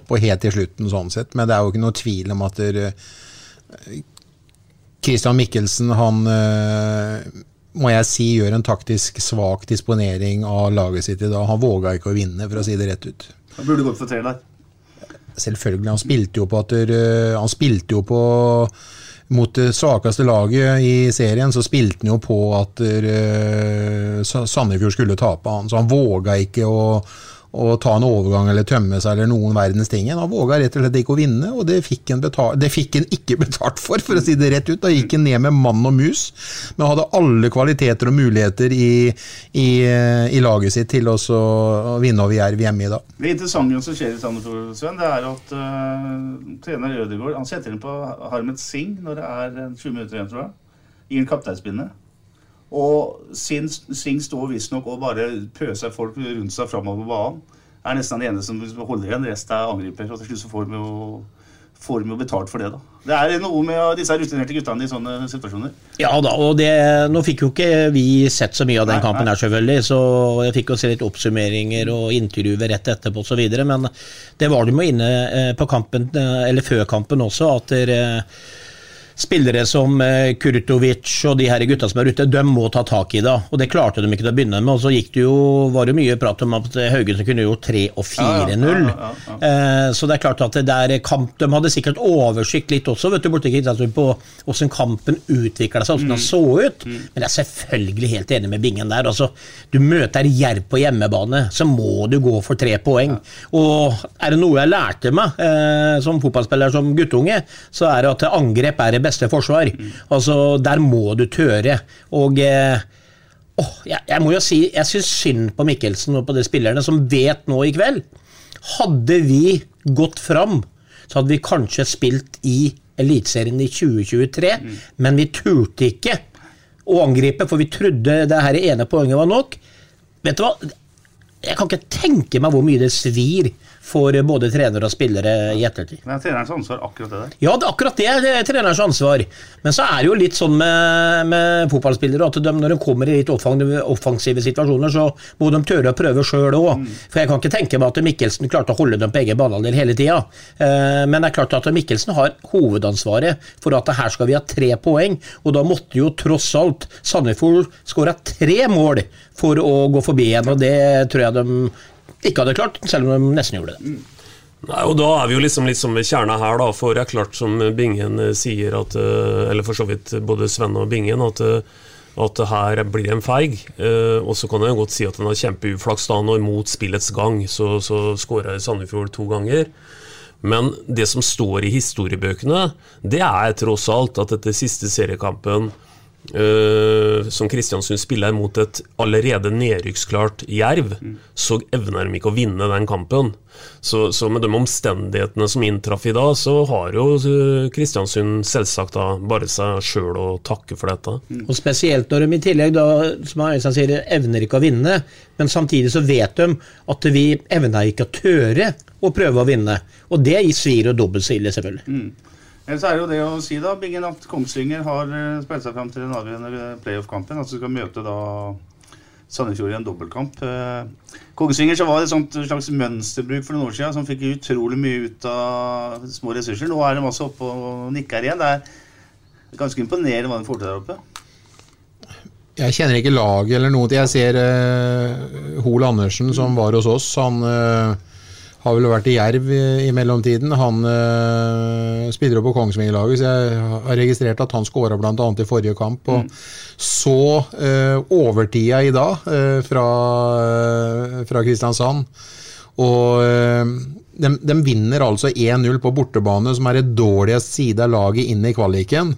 på helt til slutten, sånn sett. Men det er jo ikke noe tvil om at der, Christian Mikkelsen, han må jeg si gjør en taktisk svak disponering av laget sitt i dag. Han våga ikke å vinne, for å si det rett ut. Han burde gått for tre der. Selvfølgelig. Han spilte jo på at der, eh, Han spilte jo på mot det svakeste laget i serien, så spilte han jo på at eh, Sandefjord skulle tape han. Så han våga ikke å, å ta en overgang eller tømme seg eller noen verdens ting. Han våga rett og slett ikke å vinne, og det fikk det fikk han ikke betalt for, for å si det rett ut. Da gikk han ned med mann og mus, men hadde alle kvaliteter og muligheter i, i, i laget sitt til å vinne over Jerv hjemme i dag. Det interessante som skjer i Sandefjord, Sven, det er at uh, trener Ødegaard han setter inn på Harmet Singh når det er eh, 20 minutter igjen, tror jeg. I en kapteinspinne. Og Sin- Sing står visstnok og bare pøser folk rundt seg framover på banen. Er nesten den ene som holder igjen, resten er angriper. Og til slutt så får vi jo, får de jo betalt for det, da. Det er noe med disse rutinerte guttene i sånne situasjoner. Ja da, og det, nå fikk jo ikke vi sett så mye av den Nei, kampen nei. her, selvfølgelig, så jeg fikk jo se litt oppsummeringer og intervjuer rett etterpå osv., men det var de jo inne eh, på kampen, eh, eller før kampen også, at dere Spillere som eh, Kurtovic og de her gutta som er ute, de må ta tak i det. Og det klarte de ikke til å begynne med. Og så gikk det jo, var det mye prat om at Haugesund kunne gjort 3 og 4-0. Ja, ja, ja, Eh, Så det er klart at det der kamp De hadde sikkert oversikt litt også, vet du, borte på hvordan kampen utvikla seg, hvordan den så ut. Men jeg er selvfølgelig helt enig med Bingen der. Altså, du møter Jerv på hjemmebane, så må du gå for tre poeng. Og er det noe jeg lærte meg eh, som fotballspiller som guttunge, så er det at angrep er det beste forsvar. Altså, der må du tøre. Og eh, åh, jeg, jeg må jo si, jeg syns synd på Mikkelsen og på de spillerne som vet nå i kveld. Hadde vi gått fram, så hadde vi kanskje spilt i Eliteserien i 2023, men vi turte ikke å angripe, for vi trodde det her ene poenget var nok. Vet du hva? Jeg kan ikke tenke meg hvor mye det svir for både trenere og spillere i ettertid. Det er trenerens ansvar, akkurat det der. Ja, det, akkurat det er trenerens ansvar. Men så er det jo litt sånn med, med fotballspillere at de, når de kommer i litt offensive, situasjoner, så må de tørre å prøve sjøl òg. For jeg kan ikke tenke meg at Mikkelsen klarte å holde dem på egen banehalvdel hele tida. Eh, men det er klart at Mikkelsen har hovedansvaret for at her skal vi ha tre poeng, og da måtte jo tross alt Sandefjord skåra tre mål for å gå forbi igjen, og det tror jeg de ikke hadde klart, selv om de nesten gjorde det. Nei, og Da er vi jo liksom, liksom ved kjerna her, da, for det er klart som Bingen eh, sier, at, eh, eller for så vidt både Sven og Bingen, at, eh, at her blir en feig. Og så kan jeg godt si at den har kjempeuflaks da, når mot spillets gang så, så skåra Sandefjord to ganger. Men det som står i historiebøkene, det er tross alt at etter siste seriekampen øh, som Kristiansund spiller mot et allerede nedrykksklart Jerv, så evner de ikke å vinne den kampen. Så, så med de omstendighetene som inntraff i dag, så har jo Kristiansund selvsagt da bare seg sjøl å takke for dette. Og Spesielt når de i tillegg, da, som Øystein sier, evner ikke å vinne, men samtidig så vet de at vi evner ikke å tøre å prøve å vinne. Og det svir jo dobbelt så ille, selvfølgelig. Mm. Ellers er det jo det å si da, Bingen, at Kongsvinger har eh, spilt seg fram til den avgjørende playoff-kampen. Altså skal møte da Sandefjord i en dobbeltkamp. Eh, Kongsvinger så var det et sånt slags mønsterbruk for noen år siden som fikk utrolig mye ut av små ressurser. Nå er de altså oppe og nikker igjen. Det er ganske imponerende hva de får til der oppe. Jeg kjenner ikke laget eller noe. Jeg ser uh, Hol Andersen, som var hos oss. Han uh, har vel vært i Jerv i, i mellomtiden. Han øh, spiller jo på Kongsvinger-laget, så jeg har registrert at han skåra bl.a. i forrige kamp. Og mm. så øh, overtida i dag øh, fra, fra Kristiansand. Og de, de, vinner altså 1-0 på bortebane, som er det dårligste side av laget inn i kvaliken.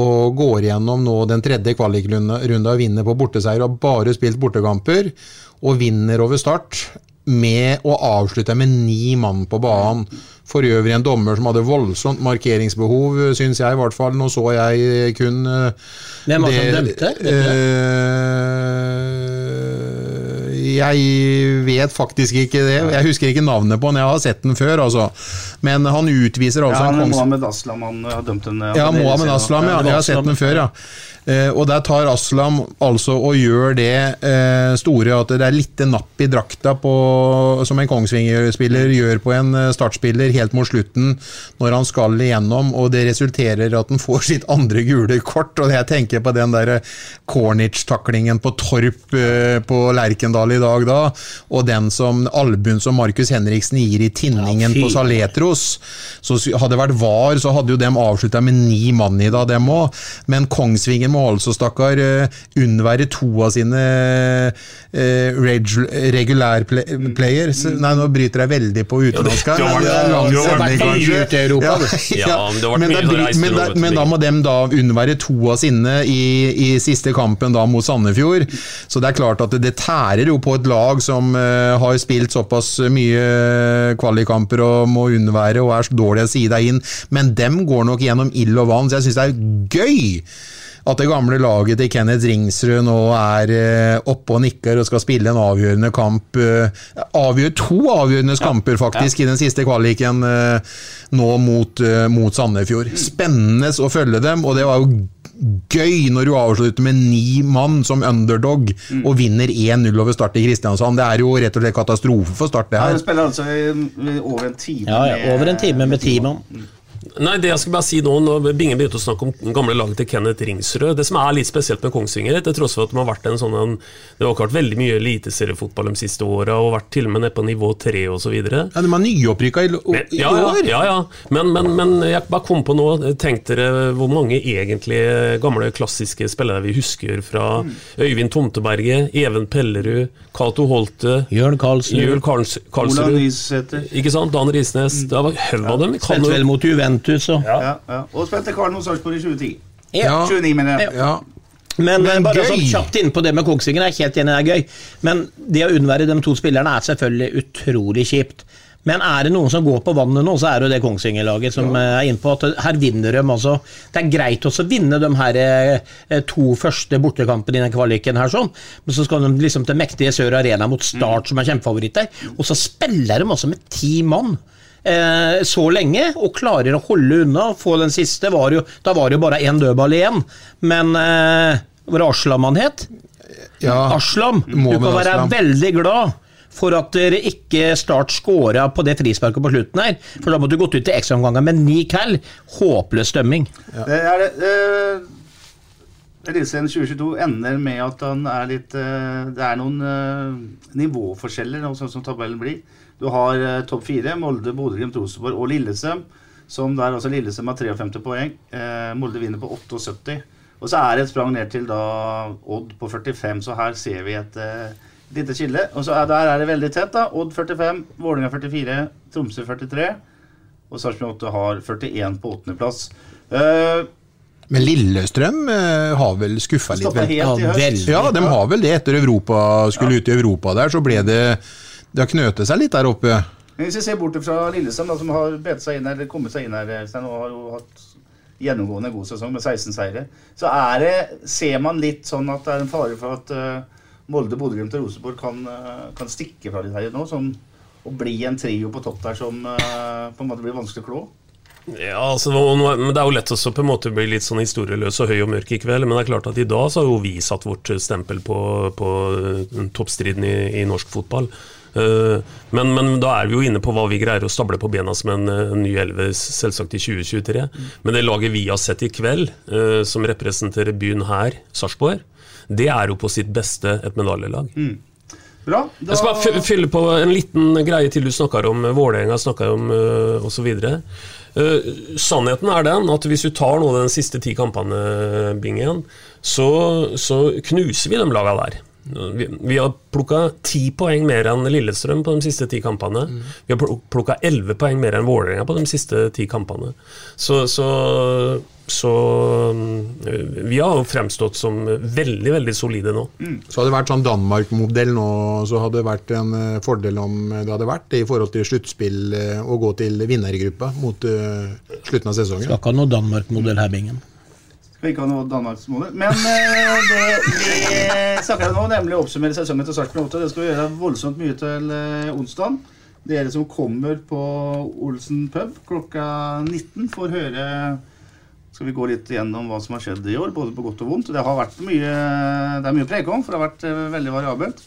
Og går gjennom nå den tredje kvalikrunda og vinner på borteseier. Og har bare spilt bortekamper. Og vinner over start med å avslutte med ni mann på banen. For øvrig en dommer som hadde voldsomt markeringsbehov, syns jeg i hvert fall. Nå så jeg kun Hvem var det som dømte? Jeg vet faktisk ikke det. Jeg husker ikke navnet på han, jeg har sett den før. altså. Men han utviser altså ja, han, en kongs... Mohammed Aslam han har dømt den. Ja, Mohammed Aslam, ja. Jeg har sett den før, ja. Eh, og der tar Aslam altså og gjør det eh, store at det er litt napp i drakta på, som en Kongsvinger-spiller gjør på en eh, startspiller helt mot slutten når han skal igjennom, og det resulterer at han får sitt andre gule kort. og Jeg tenker på den der Cornich-taklingen på Torp på Lerkendal i dag da, og den som albuen som Markus Henriksen gir i tinningen Ja, på Saletros. Så hadde det vært VAR, så hadde jo dem avslutta med ni mann i dag, dem òg. Men Kongsvinger må altså, stakkar, eh, unnvære to av sine eh, reg regulær play players. Nei, nå bryter jeg veldig på utenlandsk her. er men da må dem da unnvære to av sine i, i siste kampen da mot Sandefjord. Så det er klart at det, det tærer jo på et lag som uh, har spilt såpass mye kvalikkamper og må unnvære og er så dårlig å si deg inn. Men dem går nok gjennom ild og vann, så jeg syns det er gøy at det gamle laget til Kenneth Ringsrud nå er eh, oppe og nikker og skal spille en avgjørende kamp. Eh, avgjør to avgjørende kamper, faktisk, i den siste kvaliken eh, nå mot, mot Sandefjord. Spennende å følge dem, og det var jo gøy når du avslutter med ni mann som underdog og vinner 1-0 over Start i Kristiansand. Det er jo rett og slett katastrofe for Start, det Ja, her. de spiller altså over en time. Ja, ja, over en time med ti mann. Nei, det jeg skal bare si nå, når Bingen begynte å snakke om gamle laget til Kenneth Ringsrød Det som er litt spesielt med Kongsvinger, til tross for at de har vært en sånn en, Det har ikke vært veldig mye eliteseriefotball de siste åra, og vært til og med nede på nivå tre osv. Ja, de er nyopprykka i, i Ja, ja, år. ja, ja. Men, men, men jeg bare kom på nå Tenk dere hvor mange egentlig gamle klassiske spillere vi husker fra Øyvind Tomteberget, Even Pellerud, Cato Holte, Jørn Karlsrud, Karls Karls, Olav Karlsrud. Nysæter. Ikke sant? Dan Risnes. Det var haug av dem. Kan Vel Juventus og Ja, ja. Og spilte Karl mot Sarpsborg i 2010. Ja. 29, mener jeg. Ja. Men, Men bare gøy! sånn kjapt inn på det med Kongsvinger, jeg er helt enig, det er gøy. Men det å unnvære de to spillerne er selvfølgelig utrolig kjipt. Men er det noen som går på vannet nå, så er det jo det Kongsvinger-laget som ja. er inne på at her vinner de altså. Det er greit også å vinne de her eh, to første bortekampene i den kvaliken her, sånn. Men så skal de liksom til mektige Sør Arena mot Start, som er kjempefavoritter. Og så spiller de altså med ti mann. Eh, så lenge, og klarer å holde unna. Få den siste, var jo, da var det jo bare én dødball igjen. Men eh, var det Aslam han het? Ja. Aslam, du kan være Aslam. veldig glad for at dere ikke Start scora på det frisparket på slutten her. For da måtte du gått ut til ekstraomganger med ni cal. Håpløs dømming. Det er det. Eh, Eliteserien 2022 ender med at han er litt eh, Det er noen eh, nivåforskjeller, sånn som tabellen blir. Du har eh, topp fire, Molde, Bodø-Glimt, Rosenborg og Lillesøm. Som der altså Lillesøm har 53 poeng. Eh, Molde vinner på 78. Og så er det et sprang ned til da Odd på 45, så her ser vi et eh, lite skille. Og så er, der er det veldig tett, da. Odd 45, Vålerenga 44, Tromsø 43. Og Sarpsborg 8 har 41 på åttendeplass. Uh, Men Lillestrøm eh, har vel skuffa litt? Vel? Ja, de har vel det. Etter Europa skulle ut i Europa der, så ble det Det har knøtet seg litt der oppe. Hvis vi ser bort fra Lillesand, som har bedt seg inn her, kommet seg inn her Øystein, og har jo hatt gjennomgående god sesong med 16 seire, så er det, ser man litt sånn at det er en fare for at uh, Molde, Bodø-Glimt og Rosenborg kan, uh, kan stikke fra litt her nå. Sånn, og bli en trio på topp der som uh, på en måte blir vanskelig å klå. Ja, altså, men Det er jo lett også på en måte bli litt sånn historieløs og høy og mørk i kveld, men det er klart at i dag så har jo vi satt vårt stempel på, på eh, toppstriden i, i norsk fotball. Eh, men, men da er vi jo inne på hva vi greier å stable på bena som en, en ny elve, selvsagt i 2023. Men det laget vi har sett i kveld, eh, som representerer byen her, Sarpsborg, det er jo på sitt beste et medaljelag. Bra. Da, Jeg skal bare fylle på en liten greie til du snakker om eh, Vålerenga snakka om uh, osv. Uh, sannheten er den at hvis du tar nå den siste ti kampene, Bingen, så, så knuser vi de laga der. Vi, vi har plukka ti poeng mer enn Lillestrøm på de siste ti kampene. Vi har plukka elleve poeng mer enn Vålerenga på de siste ti kampene. Så, så, så mm, vi har jo fremstått som veldig, veldig solide nå. Så hadde det vært sånn Danmark-modell nå, så hadde det vært en eh, fordel om det hadde vært det i forhold til sluttspill eh, å gå til vinnergruppa mot uh, slutten av sesongen. Skal ikke ha noe Danmark-modell her, Bingen. Ha noe danmarksmodig. Men eh, det vi snakker om nå, nemlig å oppsummere sesongen til Sarpsborg 8, det skal vi gjøre voldsomt mye til eh, onsdag. Dere som kommer på Olsen pub klokka 19, får høre Skal vi gå litt gjennom hva som har skjedd i år, både på godt og vondt. Det har vært mye Det er mye preg om, for det har vært eh, veldig variabelt.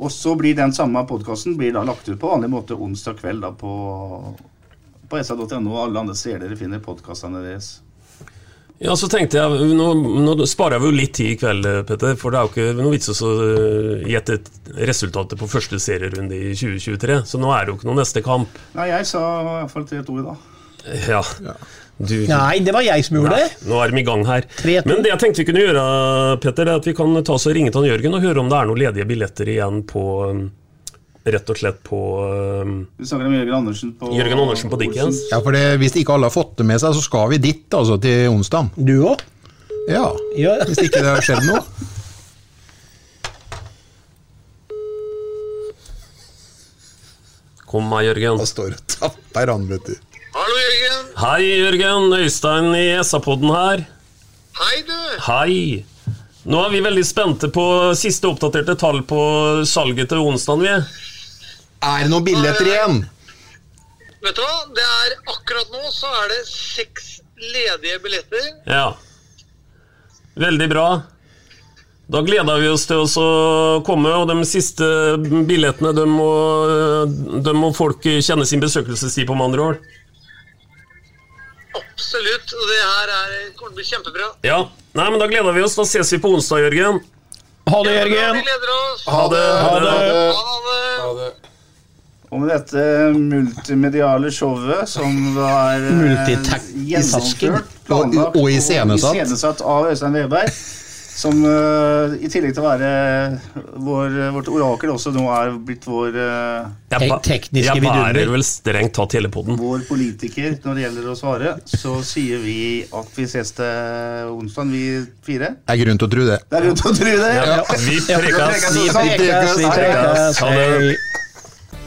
Og så blir den samme podkasten lagt ut på vanlig måte onsdag kveld da, på, på sa.no alle andre steder dere finner podkastene deres. Ja, så tenkte jeg, Nå, nå sparer vi jo litt tid i kveld, Petter. For det er jo ikke noe vits å øh, gjette et- resultatet på første serierunde i 2023. Så nå er det jo ikke noe neste kamp. Nei, jeg sa i hvert fall tre ord i dag. Ja. Du, Nei, det var jeg som gjorde det. nå er de i gang her. 3-2. Men det jeg tenkte vi kunne gjøre, Petter, er at vi kan ta oss og ringe til han Jørgen og høre om det er noen ledige billetter igjen på um, Rett og slett på um, Du snakker om Jørgen Andersen på Jørgen Andersen på Dickens. Ja, for det, Hvis ikke alle har fått det med seg, så skal vi dit altså til onsdag. Du òg? Ja, Ja. hvis ikke det har skjedd noe. Kom meg, Jørgen. Da står det og tapper han, vet du. Hallo, Jørgen. Hei, Jørgen. Øystein i SA-podden her. Hei, du. Hei. Nå er vi veldig spente på siste oppdaterte tall på salget til onsdag, vi. Er det noen billetter igjen? Vet du hva? Det er akkurat nå så er det seks ledige billetter. Ja. Veldig bra. Da gleder vi oss til å komme, og de siste billettene de må, de må folk kjenne sin besøkelsestid på, med andre ord. Absolutt. Og det her er, kommer til å bli kjempebra. Ja. Nei, men da gleder vi oss. Da ses vi på onsdag, Jørgen. Ha det, Vi Jørgen. gleder oss. Ha det. Ha det. Ha det. Og med dette multimediale showet som var eh, gjennomført, planlagt Og- og iscenesatt. av Øystein Weberg, som uh, i tillegg til å være vår, vårt orakel også nå er blitt vår, uh, Jeg, tekniske tekniske jeg vidunder. bærer vel strengt tatt hele poden. vår politiker når det gjelder å svare, så sier vi at vi ses til onsdag, vi fire. Det er grunn til å tro det. Det er rundt å tro det. Ja, vi prekas. Vi prekes, vi prekes. Ha det. Hei.